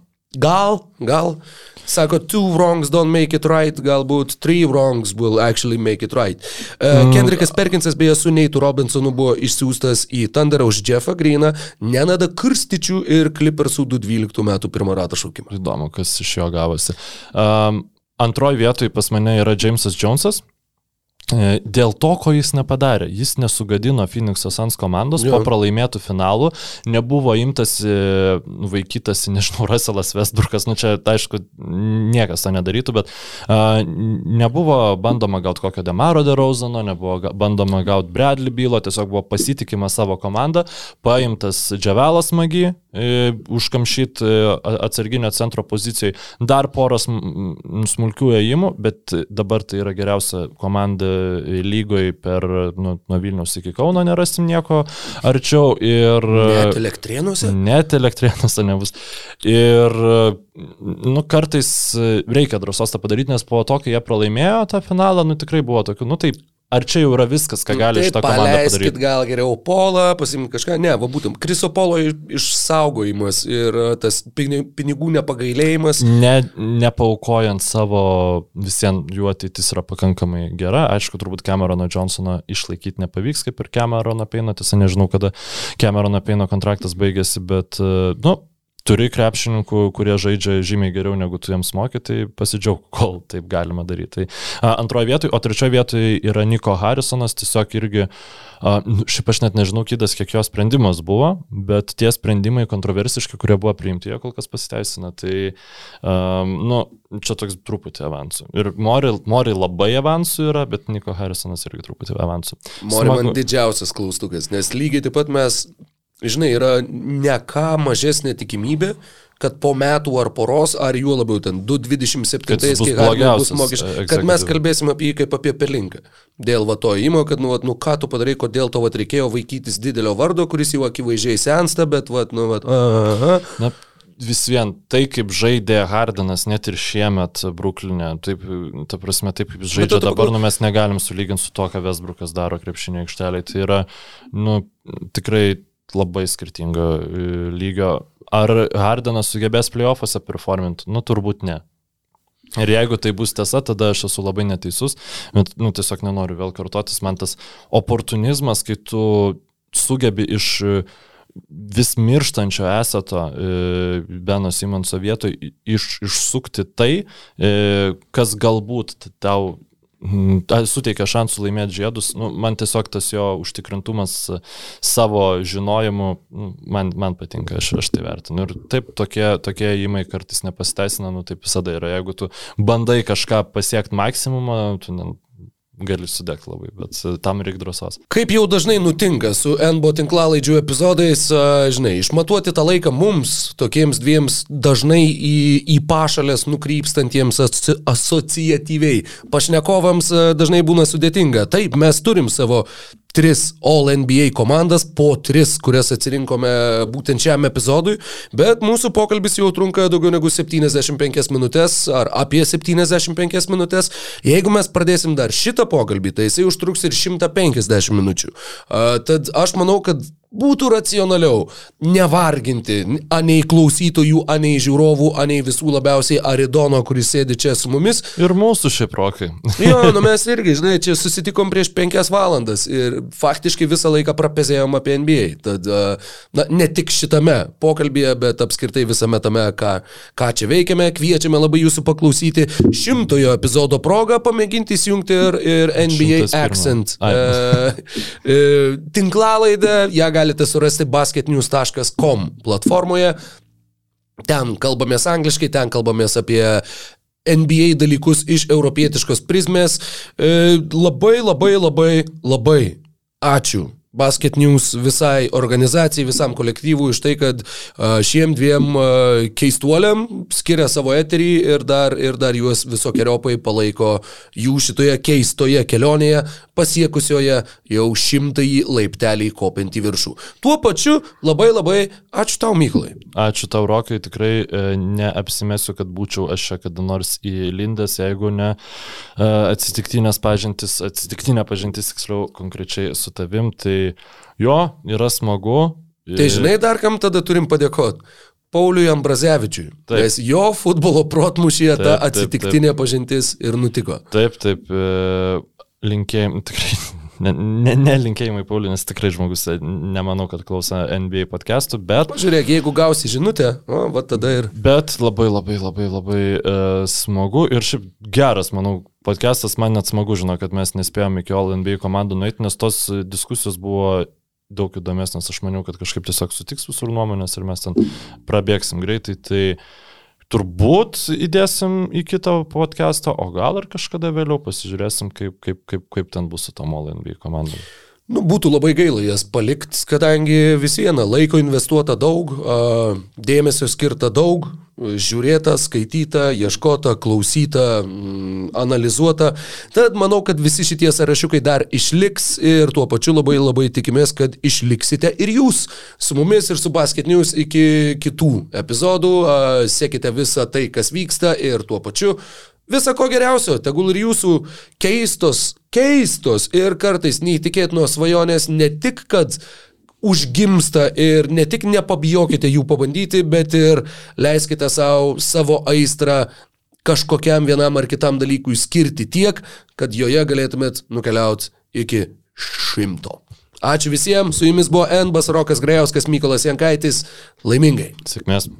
gal, gal. Sako, two wrongs don't make it right, galbūt three wrongs will actually make it right. Uh, mm. Kendrikas Perkinsas beje su Neitu Robinsonu buvo išsiųstas į Thunderą už Jeffą Greeną, Nenadą Kurstičių ir Clippersų 2012 metų pirmą ratą šaukimą. Įdomu, kas iš jo gavosi. Um, Antroji vietoje pas mane yra Jamesas Jonesas. E, dėl to, ko jis nepadarė, jis nesugadino Phoenix'o Sans komandos jo. po pralaimėtų finalų, nebuvo imtas, nu, vaikytas, nežinau, *laughs* Russellas Westbrookas, nu čia, aišku, niekas to nedarytų, bet uh, nebuvo bandoma gauti kokio Demaro de Rozano, nebuvo bandoma gauti Bradley bylo, tiesiog buvo pasitikima savo komanda, paimtas Dževelas Magi, e, užkamšyti atsarginio centro pozicijai, dar poras smulkių ėjimų, bet dabar tai yra geriausia komanda lygoje per nu, nuo Vilnius iki Kauno nerasim nieko arčiau. Ir, net elektrienuose? Net elektrienuose nebus. Ir nu, kartais reikia drąsos tą padaryti, nes po to, kai jie pralaimėjo tą finalą, nu tikrai buvo tokių, nu taip Ar čia jau yra viskas, ką gali šitą komandą padaryti? gal geriau polą, pasimti kažką, ne, va būtum, Kriso polo išsaugojimas ir e, tas pinigų nepagailėjimas. Ne, nepaukojant savo, visiems jų ateitis yra pakankamai gera. Aišku, turbūt Camerono Johnsono išlaikyti nepavyks, kaip ir Camerono Peino, tiesa nežinau, kada Camerono Peino kontraktas baigėsi, bet, e, nu, turi krepšininkų, kurie žaidžia žymiai geriau negu tu jiems moki, tai pasidžiaug, kol taip galima daryti. Tai antroje vietoje, o trečioje vietoje yra Niko Harrisonas, tiesiog irgi, nu, šiaip aš net nežinau, kitas, kiek jo sprendimas buvo, bet tie sprendimai kontroversiški, kurie buvo priimti, jie kol kas pasiteisina. Tai, a, nu, čia toks truputį avansų. Ir Mori, Mori labai avansų yra, bet Niko Harrisonas irgi truputį avansų. Mori Smagu... man didžiausias klaustukas, nes lygiai taip pat mes žinai, yra ne ką mažesnė tikimybė, kad po metų ar poros, ar juo labiau ten 2.27, kiek galima bus mokesčiai, kad mes kalbėsime apie jį kaip apie pelinką. Dėl va to įmo, kad, nu, va, nu ką tu padarai, kodėl to va reikėjo vaikytis didelio vardo, kuris jau akivaizdžiai sensta, bet, va, nu, va, aha. Na, vis vien tai, kaip žaidė Hardinas net ir šiemet Bruklinė, taip, ta prasme, taip kaip žaidžia dabar, nu, mes negalim sulyginti su to, ką Vesbrukas daro krepšinio aikštelėje. Tai yra, nu, tikrai labai skirtingo e, lygio. Ar Hardenas sugebės playoffuose performinti? Nu, turbūt ne. Ir jeigu tai bus tiesa, tada aš esu labai neteisus, bet, nu, tiesiog nenoriu vėl kartotis, man tas oportunizmas, kai tu sugebi iš vis mirštančio esato e, Beno Simonso vietoje iš, išsukti tai, e, kas galbūt tau. Suteikia šansų laimėti žiedus, nu, man tiesiog tas jo užtikrintumas savo žinojimu, nu, man, man patinka, aš, aš tai vertinu. Ir taip, tokie, tokie įmai kartais nepasiteisina, nu taip visada yra. Jeigu tu bandai kažką pasiekti maksimumą, tu gali sudegti labai, bet tam reikia drąsos. Kaip jau dažnai nutinka su NBO tinklalaidžių epizodais, žinai, išmatuoti tą laiką mums, tokiems dviems dažnai į, į pašalės nukrypstantiems aso asociatyviai pašnekovams dažnai būna sudėtinga. Taip, mes turim savo tris All NBA komandas, po tris, kurias atsirinkome būtent šiam epizodui, bet mūsų pokalbis jau trunka daugiau negu 75 minutės ar apie 75 minutės. Jeigu mes pradėsim dar šitą pokalbį, tai jisai užtruks ir 150 minučių. Tad aš manau, kad būtų racionaliau nevarginti anei klausytojų, anei žiūrovų, anei visų labiausiai Aridono, kuris sėdi čia su mumis. Ir mūsų šiaip rokai. *laughs* jo, nu mes irgi, žinai, čia susitikom prieš penkias valandas ir faktiškai visą laiką prapezėjom apie NBA. Tad, na, ne tik šitame pokalbėje, bet apskritai visame tame, ką, ką čia veikiame, kviečiame labai jūsų paklausyti šimtojo epizodo progą, pamėginti įsijungti ir, ir NBA Accent e, e, tinklalaidę, ją galite galite surasti basketnews.com platformoje. Ten kalbamės angliškai, ten kalbamės apie NBA dalykus iš europietiškos prizmės. E, labai, labai, labai, labai ačiū Basket News visai organizacijai, visam kolektyvui už tai, kad šiem dviem keistuoliam skiria savo eterį ir dar, ir dar juos visokiojopai palaiko jų šitoje keistoje kelionėje, pasiekusioje jau šimtąjį laiptelį kopinti viršų. Tuo pačiu labai labai ačiū tau, Myklai. Ačiū tau, Rokai, tikrai e, neapsimesiu, kad būčiau aš čia kada nors įlindęs, jeigu ne e, atsitiktinės pažintis, atsitiktinė pažintis, tiksliau, konkrečiai su tavim. Tai jo, yra smagu. Tai žinai, dar kam tada turim padėkoti. Pauliui Ambrazevičiui. Taip. Nes jo futbolo protmušyje ta atsitiktinė taip, taip. pažintis ir nutiko. Taip, taip, e, linkėjim, tikrai ne, ne, ne linkėjimai Pauliui, nes tikrai žmogus e, nemanau, kad klauso NBA podcastų, bet... Pažiūrėk, jeigu gausi žinutę, o, va tada ir... Bet labai, labai, labai, labai uh, smagu ir šiaip geras, manau, podcastas man net smagu žino, kad mes nespėjome iki All NBA komandų nueiti, nes tos diskusijos buvo daug įdomesnės, aš maniau, kad kažkaip tiesiog sutiks visur nuomonės ir mes ten prabėgsim greitai. Tai turbūt įdėsim į kitą podcastą, o gal ir kažkada vėliau pasižiūrėsim, kaip, kaip, kaip, kaip ten bus su tom LNB komandom. Nu, būtų labai gaila jas palikti, kadangi vis viena laiko investuota daug, dėmesio skirta daug, žiūrėta, skaityta, ieškota, klausyta, mm, analizuota. Tad manau, kad visi šitie sąrašiukai dar išliks ir tuo pačiu labai labai tikimės, kad išliksite ir jūs su mumis ir su Basket News iki kitų epizodų. Sekite visą tai, kas vyksta ir tuo pačiu Visa ko geriausio, tegul ir jūsų keistos, keistos ir kartais neįtikėtinos svajonės ne tik, kad užgimsta ir ne tik nepabijokite jų pabandyti, bet ir leiskite savo savo aistrą kažkokiam vienam ar kitam dalykui skirti tiek, kad joje galėtumėt nukeliauti iki šimto. Ačiū visiems, su jumis buvo N. Basarokas Grejauskas, Mykolas Jankaitis, laimingai. Sėkmės.